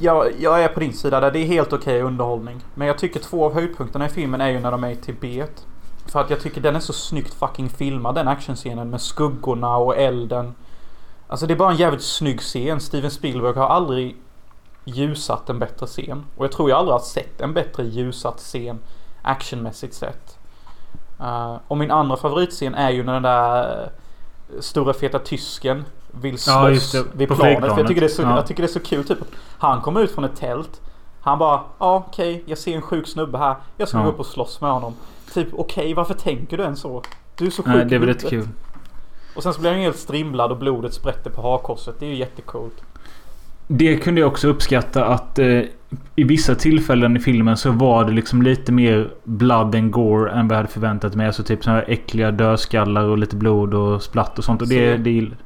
Jag, jag är på din sida där. Det är helt okej underhållning. Men jag tycker två av höjdpunkterna i filmen är ju när de är i Tibet. För att jag tycker den är så snyggt fucking filmad den actionscenen med skuggorna och elden. Alltså det är bara en jävligt snygg scen. Steven Spielberg har aldrig ljusat en bättre scen. Och jag tror jag aldrig har sett en bättre ljusat scen actionmässigt sett. Uh, och min andra favoritscen är ju när den där eh, stora feta tysken vill slåss Ja, det. vid planet. För jag, tycker det är så, Ja. jag tycker det är så kul typ. Han kommer ut från ett tält. Han bara, ja okej, jag ser en sjuk snubbe här. Jag ska Ja. gå upp och slåss med honom. Typ, okej, varför tänker du än så? Du är så sjuk Nej, det är väl huvudet. kul. Och sen så blir han helt strimlad och blodet sprätter på hakkorset. Det är ju jättecoolt. Det kunde jag också uppskatta att eh, i vissa tillfällen i filmen så var det liksom lite mer blood and gore än vad jag hade förväntat mig. Alltså typ såna här äckliga dödskallar och lite blod och splatt och sånt. Och det, Så- det gill-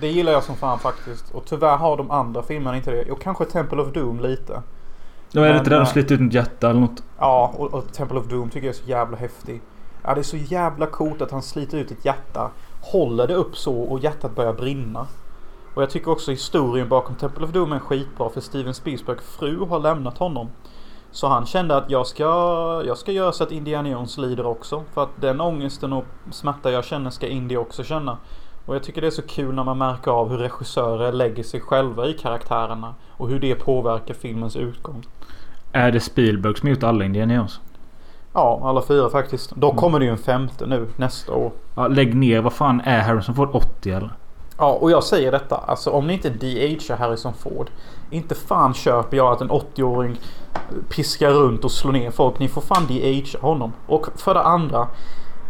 Det gillar jag som fan faktiskt. Och tyvärr har de andra filmerna inte det. Och kanske Temple of Doom lite. Då är det Men, inte där de eh, sliter ut ett hjärta eller något. Ja, och, och Temple of Doom tycker jag är så jävla häftig. Ja, det är så jävla coolt att han sliter ut ett hjärta. Håller det upp så och hjärtat börjar brinna. Och jag tycker också historien bakom Temple of Doom är skitbra för Steven Spielbergs fru har lämnat honom. Så han kände att jag ska, jag ska göra så att Indiana Jones lider också. För att den ångesten och smärta jag känner ska Indy också känna. Och jag tycker det är så kul när man märker av hur regissörer lägger sig själva i karaktärerna. Och hur det påverkar filmens utgång. Är det Spielberg som gjort alla Indiana? Ja, alla fyra faktiskt. Då kommer det ju en femte nu nästa år. Ja, lägg ner. Vad fan är Harrison Ford 80 eller? Ja, och jag säger detta. Alltså om ni inte DHar Harrison Ford. Inte fan köper jag att en 80-åring piskar runt och slår ner folk. Ni får fan DHa honom. Och för det andra.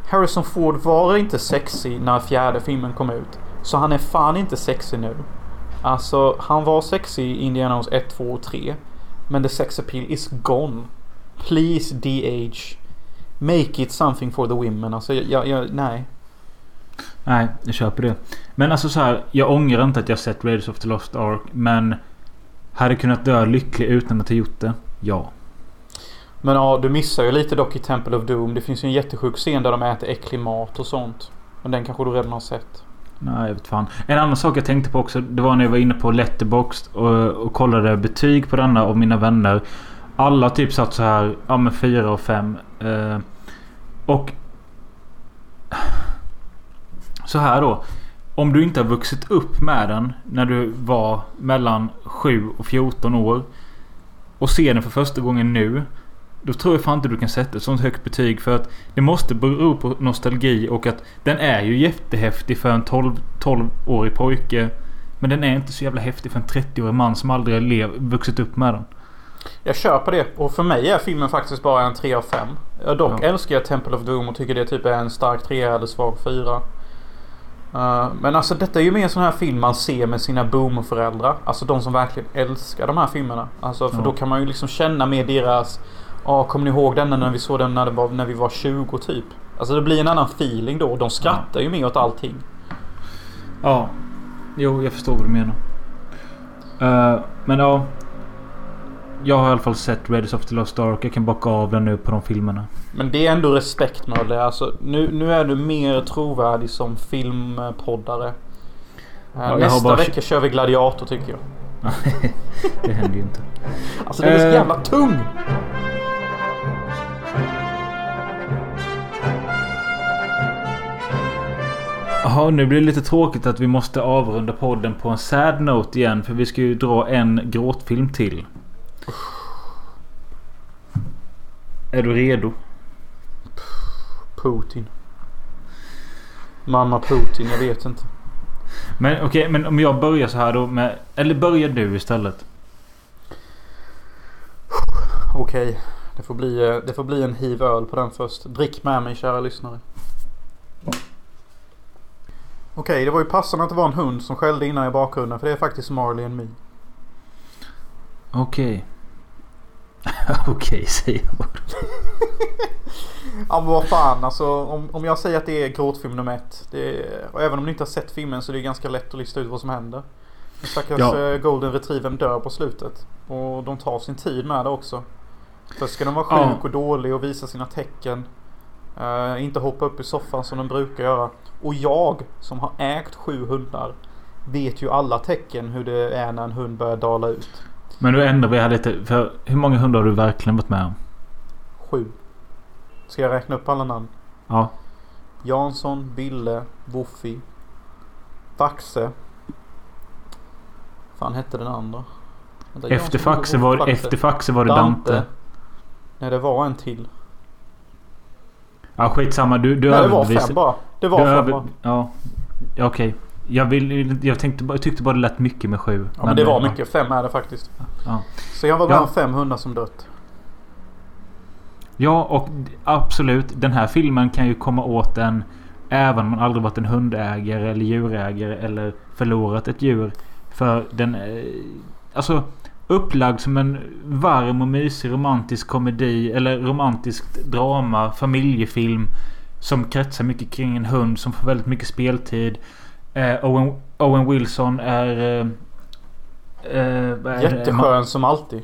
Harrison Ford var inte sexig när fjärde filmen kom ut. Så han är fan inte sexig nu. Alltså han var sexig i Indiana Jones 1, 2 och 3. Men the sex appeal is gone. Please DH. Make it something for the women. Alltså jag, jag nej. Nej, jag köper det. Men alltså så här. Jag ångrar inte att jag sett Raiders of the Lost Ark. Men... Hade kunnat dö lycklig utan att ha gjort det? Ja. Men ja, du missar ju lite dock i Temple of Doom. Det finns ju en jättesjuk scen där de äter äcklig mat och sånt. Men den kanske du redan har sett. Nej, jag vet fan. En annan sak jag tänkte på också. Det var när jag var inne på Letterboxd och, och kollade betyg på denna av mina vänner. Alla typ satt så här. Ja men 4 och 5. Eh, och... Så här då. Om du inte har vuxit upp med den när du var mellan 7 och 14 år. Och ser den för första gången nu. Då tror jag fan inte du kan sätta ett sånt högt betyg för att det måste bero på nostalgi och att den är ju jättehäftig för en 12 12-årig pojke. Men den är inte så jävla häftig för en 30-årig man som aldrig har lev, vuxit upp med den. Jag köper det och för mig är filmen faktiskt bara en 3 av 5. Jag dock Ja. älskar jag Temple of Doom och tycker det typ är en stark 3 eller svag 4. Uh, men alltså detta är ju mer en sån här film man ser med sina boomerföräldrar. Alltså de som verkligen älskar de här filmerna. Alltså för Ja. då kan man ju liksom känna med deras... Ja, kommer ni ihåg denna när vi såg den när, var, när vi var 20 typ? Alltså det blir en annan feeling då. De skrattar ju mer åt allting. Ja. Jo, jag förstår vad du menar. Eh, men ja. Jag har i alla fall sett Raiders of the Lost Ark. Jag kan bocka av den nu på de filmerna. Men det är ändå respekt Mölle. Alltså, nu, nu är du mer trovärdig som filmpoddare. Eh, har Nästa bara- vecka kör vi Gladiator tycker jag. det händer ju inte. Alltså den är så Eh. jävla tung! Jaha, nu blir det lite tråkigt att vi måste avrunda podden på en sad note igen. För vi ska ju dra en gråtfilm till. Är du redo? Putin. Mamma Putin, jag vet inte. Men okej, men om jag börjar så här då med... Eller börjar du istället? Okej. Det, får bli, eh, det får bli en hiv öl på den först. Drick med mig kära lyssnare. Okej, det var ju passande att det var en hund som skällde innan i bakgrunden. För det är faktiskt Marley and Me. Okej. okej, säger jag bara. Ja men vad fan alltså om, om jag säger att det är gråtfilm nummer ett. Det är, och även om ni inte har sett filmen så är det ganska lätt att lista ut vad som händer. Den stackars Ja. eh, Golden Retrievern dör på slutet. Och de tar sin tid med det också. Först ska den vara sjuk Ja. och dålig och visa sina tecken. Eh, inte hoppa upp i soffan som den brukar göra. Och jag som har ägt sju hundar vet ju alla tecken hur det är när en hund börjar dala ut. Men då ändrar vi här lite. För hur många hundar har du verkligen varit med om? Sju. Ska jag räkna upp alla namn? Ja. Jansson, Bille, Boffy, Faxe. fan hette den andra? Vänta, Efter Faxe var, Faxe. efter Faxe var det Dante. Nej det var en till. Ja skitsamma. Du, du Nej det var fem bara. Det var du fem över- bara. Ja. Okej. Jag, vill, jag, tänkte, bara- jag tyckte bara det lät mycket med sju. Ja men det var mycket. Fem är det faktiskt. Ja. Så jag var bland Ja. fem hundar som dött. Ja, och absolut. Den här filmen kan ju komma åt en även om man aldrig varit en hundägare eller djurägare eller förlorat ett djur. För den är alltså upplagd som en varm och mysig romantisk komedi eller romantiskt drama, familjefilm. Som kretsar mycket kring en hund som får väldigt mycket speltid. Eh, Owen, Owen Wilson är... Eh, eh, det? Jätteskön som alltid.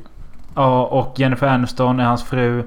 Ja, och Jennifer Aniston är hans fru.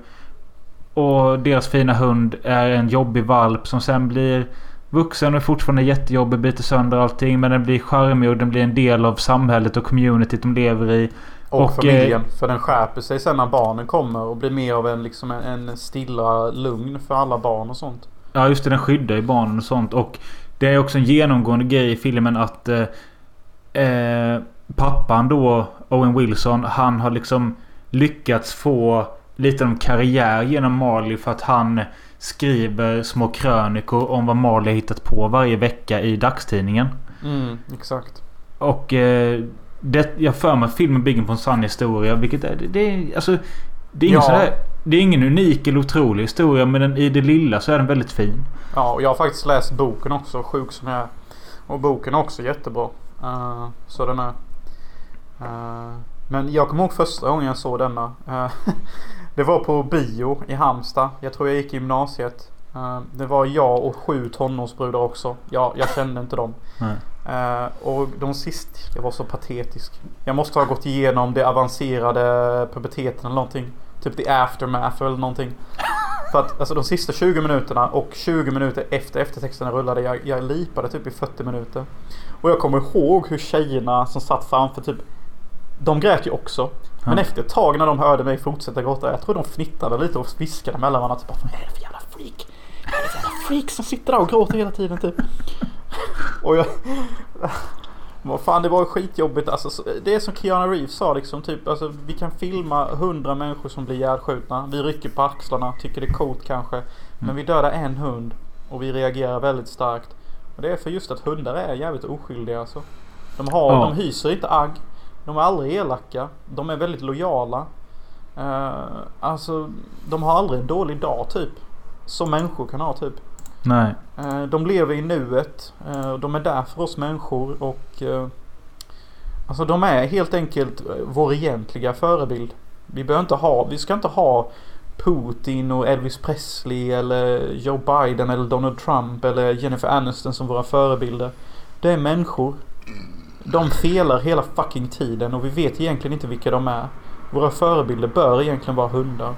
Och deras fina hund är en jobbig valp som sen blir vuxen och är fortfarande jättejobbig, biter sönder allting. Men den blir charmig och den blir en del av samhället och communityt de lever i. Och, Och, familjen. För den skärper sig sen när barnen kommer och blir mer av en, liksom en, en stilla lugn för alla barn och sånt. Ja just det, den skyddar ju barnen och sånt. Och det är också en genomgående grej i filmen att eh, eh, pappan då, Owen Wilson, han har liksom lyckats få lite av karriär genom Marley för att han skriver små krönikor om vad Marley hittat på varje vecka i dagstidningen. Mm, exakt. Och eh, det, jag för mig att filmen bygger på en sann historia. Vilket är... Det, det, är- alltså, det, är ingen Ja. sådär, det är ingen unik eller otrolig historia. Men den, i det lilla så är den väldigt fin. Ja, och jag har faktiskt läst boken också, sjuk som jag är. Och boken är också jättebra. Eh, så den är... eh, men jag kommer ihåg första gången jag såg denna. Eh, det var på bio i Halmstad. Jag tror jag gick i gymnasiet. Det var jag och sju tonårsbrudar också. Jag, jag kände inte dem. Nej. Eh, och de sist, jag var så patetisk. Jag måste ha gått igenom det avancerade puberteten eller någonting. Typ the aftermath eller någonting. För att alltså de sista 20 minuterna och 20 minuter efter eftertexterna rullade jag, jag lipade typ i 40 minuter. Och jag kommer ihåg hur tjejerna som satt framför typ De grät ju också. Men efter ett tag när de hörde mig fortsätta gråta. Jag tror de fnittrade lite och viskade mellan varandra. Typ, vad är det för jävla freak? Vad är det för jävla freak som sitter där och gråter hela tiden typ? Och jag... Vad fan det var skitjobbigt. Alltså, så- det är som Keanu Reeves sa liksom. Typ, alltså, vi kan filma hundra människor som blir ihjälskjutna. Vi rycker på axlarna. Tycker det är coolt kanske. Men vi dödar en hund. Och vi reagerar väldigt starkt. Och det är för just att hundar är jävligt oskyldiga alltså. De, har, Ja. de hyser inte agg. De är aldrig elaka. De är väldigt lojala. Eh, alltså de har aldrig en dålig dag typ. Som människor kan ha typ. Nej. Eh, de lever i nuet. Eh, de är där för oss människor och eh, Alltså de är helt enkelt vår egentliga förebild. Vi behöver inte ha, vi ska inte ha Putin och Elvis Presley eller Joe Biden eller Donald Trump eller Jennifer Aniston som våra förebilder. Det är människor. De felar hela fucking tiden och vi vet egentligen inte vilka de är. Våra förebilder bör egentligen vara hundar.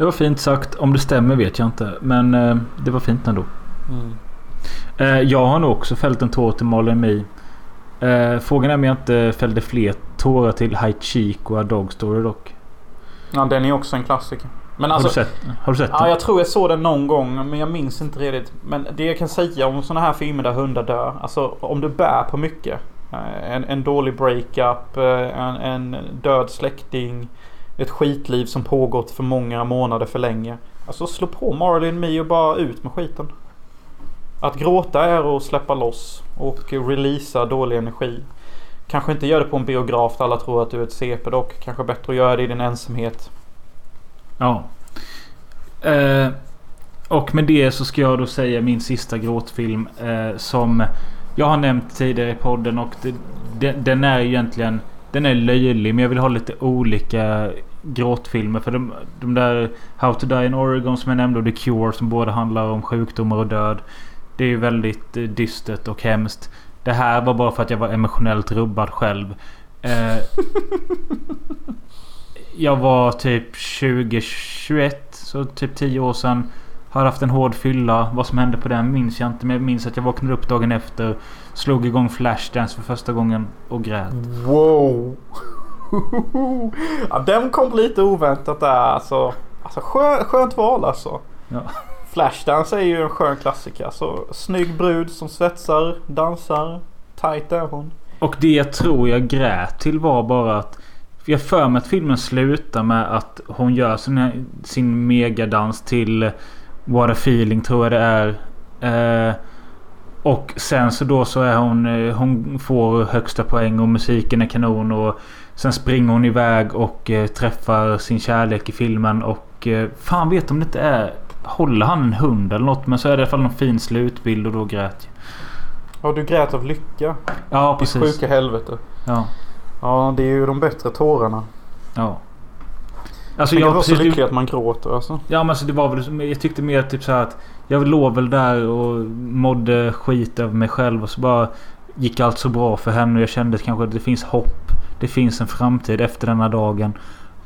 Det var fint sagt. Om det stämmer vet jag inte. Men eh, det var fint ändå. Mm. Eh, jag har nog också fällt en tår till Marlon Me. Eh, frågan är om jag inte fällde fler tårar till High Cheek och A Dog Story dock. Ja, den är också en klassiker. Men har, alltså, du sett, har du sett Ja, den? jag tror jag såg den någon gång men jag minns inte riktigt. Men det jag kan säga om sådana här filmer där hundar dör. Alltså om du bär på mycket. eh, En, en dålig breakup, eh, en, en död släkting. Ett skitliv som pågått för många månader för länge. Alltså slå på Marlin Me och bara ut med skiten. Att gråta är att släppa loss och releasa dålig energi. Kanske inte gör det på en biograf där alla tror att du är ett CP dock. Kanske bättre att göra det i din ensamhet. Ja. Eh, och med det så ska jag då säga min sista gråtfilm. Eh, som jag har nämnt tidigare i podden. Och det, den, den är egentligen... Den är löjlig men jag vill ha lite olika gråtfilmer. För de, de där How to Die in Oregon som jag nämnde och The Cure som båda handlar om sjukdomar och död. Det är ju väldigt eh, dystert och hemskt. Det här var bara för att jag var emotionellt rubbad själv. Eh, jag var typ 20-21. Så typ 10 år sedan. Har haft en hård fylla. Vad som hände på den minns jag inte. Men jag minns att jag vaknade upp dagen efter. Slog igång Flashdance för första gången och grät. Wow! Ja, den kom lite oväntat där alltså. Alltså skö, skönt val alltså. Ja. Flashdance är ju en skön klassiker. Alltså, snygg brud som svetsar, dansar. Tight är hon. Och det jag tror jag grät till var bara att... Jag för mig att filmen slutar med att hon gör sin, sin megadans till What a feeling tror jag det är. Eh, och sen så då så är hon... eh, Hon får högsta poäng och musiken är kanon och... Sen springer hon iväg och eh, träffar sin kärlek i filmen och... Eh, fan vet om det inte är... Håller han en hund eller något? Men så är det i alla fall någon fin slutbild och då grät jag. Ja, du grät av lycka. Ja precis. sjuka helvete. Ja. Ja, det är ju de bättre tårarna. Ja. Alltså att jag vara så lycklig att man gråter alltså. Ja men alltså det var väl Jag tyckte mer typ så här att Jag låg väl där och mådde skit över mig själv och så bara Gick allt så bra för henne och jag kände att kanske att det finns hopp. Det finns en framtid efter denna dagen.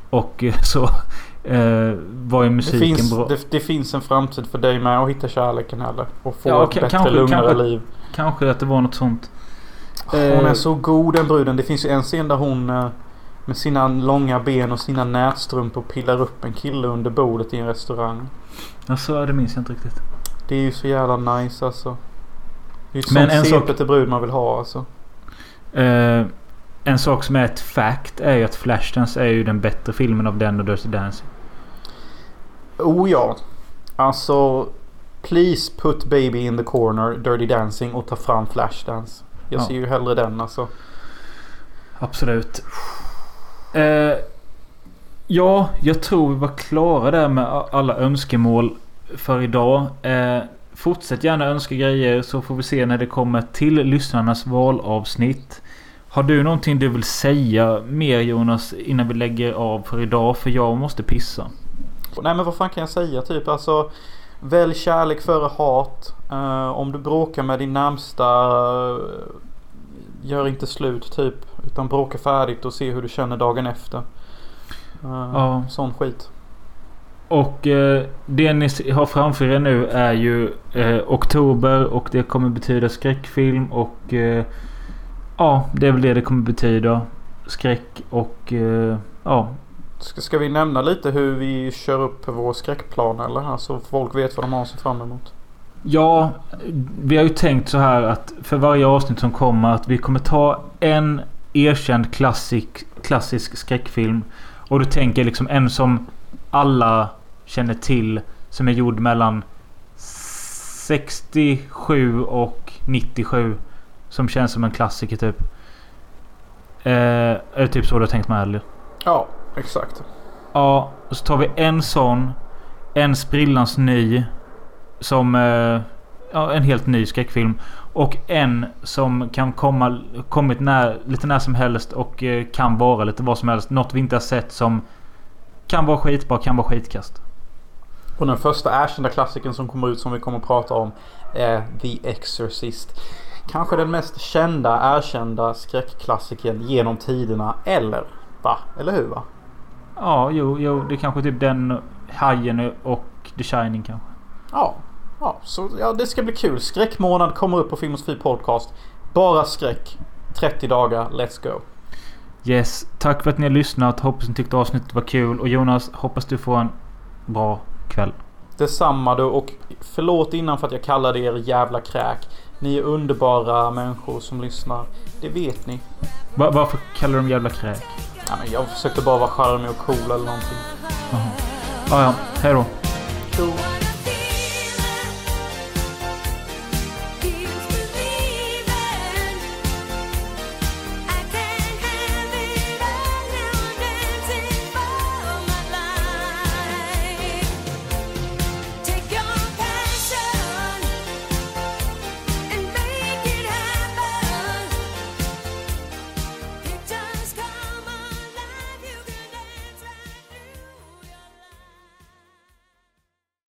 Och eh, så eh, var ju Det musiken finns, bra. det, det finns en framtid för dig med att hitta kärleken heller. Och få Ja, ett bättre, kanske- lugnare kanske- liv. Kanske att det var något sånt. Hon Eh, är så god den bruden. Det finns ju en scen där hon eh, med sina långa ben och sina nätstrumpor pillar upp en kille under bordet i en restaurang. Alltså det minns jag inte riktigt. Det är ju så jävla nice alltså. Det är ju Men sån en sak- CP till brud man vill ha alltså. Eh, en sak som är ett fact är ju att Flashdance är ju den bättre filmen av den och Dirty Dancing. Oh ja. Alltså. Please put baby in the corner, Dirty Dancing och ta fram Flashdance. Jag Ja. ser ju hellre den alltså. Absolut. Eh, ja, jag tror vi var klara där med alla önskemål för idag. Eh, fortsätt gärna önska grejer så får vi se när det kommer till lyssnarnas valavsnitt. Har du någonting du vill säga mer Jonas innan vi lägger av för idag? För jag måste pissa. Nej men vad fan kan jag säga typ alltså. Välj kärlek före hat. Eh, om du bråkar med din närmsta. eh, gör inte slut typ. Utan bråka färdigt och se hur du känner dagen efter. Uh, Ja. Sån skit. Och eh, det ni har framför er nu är ju eh, oktober och det kommer betyda skräckfilm och eh, ja, det är väl det det kommer betyda. Skräck och eh, ja, Ska, ska vi nämna lite hur vi kör upp vår skräckplan eller? Så folk vet vad de har se fram emot. Ja, vi har ju tänkt så här att för varje avsnitt som kommer att vi kommer ta en erkänd klassik, klassisk skräckfilm. Och du tänker liksom en som alla känner till. Som är gjord mellan 67 och 97. Som känns som en klassiker typ. Eh, är det typ så du har tänkt med eller? Ja, exakt. Ja, och så tar vi en sån. En sprillans ny. Som... Eh, ja, en helt ny skräckfilm. Och en som kan komma kommit när, lite när som helst och eh, kan vara lite vad som helst. Något vi inte har sett som kan vara skitbra, kan vara skitkast. Och den första erkända klassikern som kommer ut som vi kommer att prata om är The Exorcist. Kanske den mest kända, erkända skräckklassikern genom tiderna. Eller? Va? Eller hur va? Ja, jo, jo. Det är kanske typ den Hajen och The Shining kanske. Ja. Ja, så ja, det ska bli kul. Skräckmånad kommer upp på Filmens Fri Podcast. Bara skräck. 30 dagar. Let's go. Yes, tack för att ni har lyssnat. Hoppas ni tyckte avsnittet var kul. Och Jonas, hoppas du får en bra kväll. Detsamma du och förlåt innan för att jag kallade er jävla kräk. Ni är underbara människor som lyssnar. Det vet ni. Va- varför kallar du dem jävla kräk? Ja, men jag försökte bara vara charmig och cool eller någonting. Ja, ja. Hej då. Cool.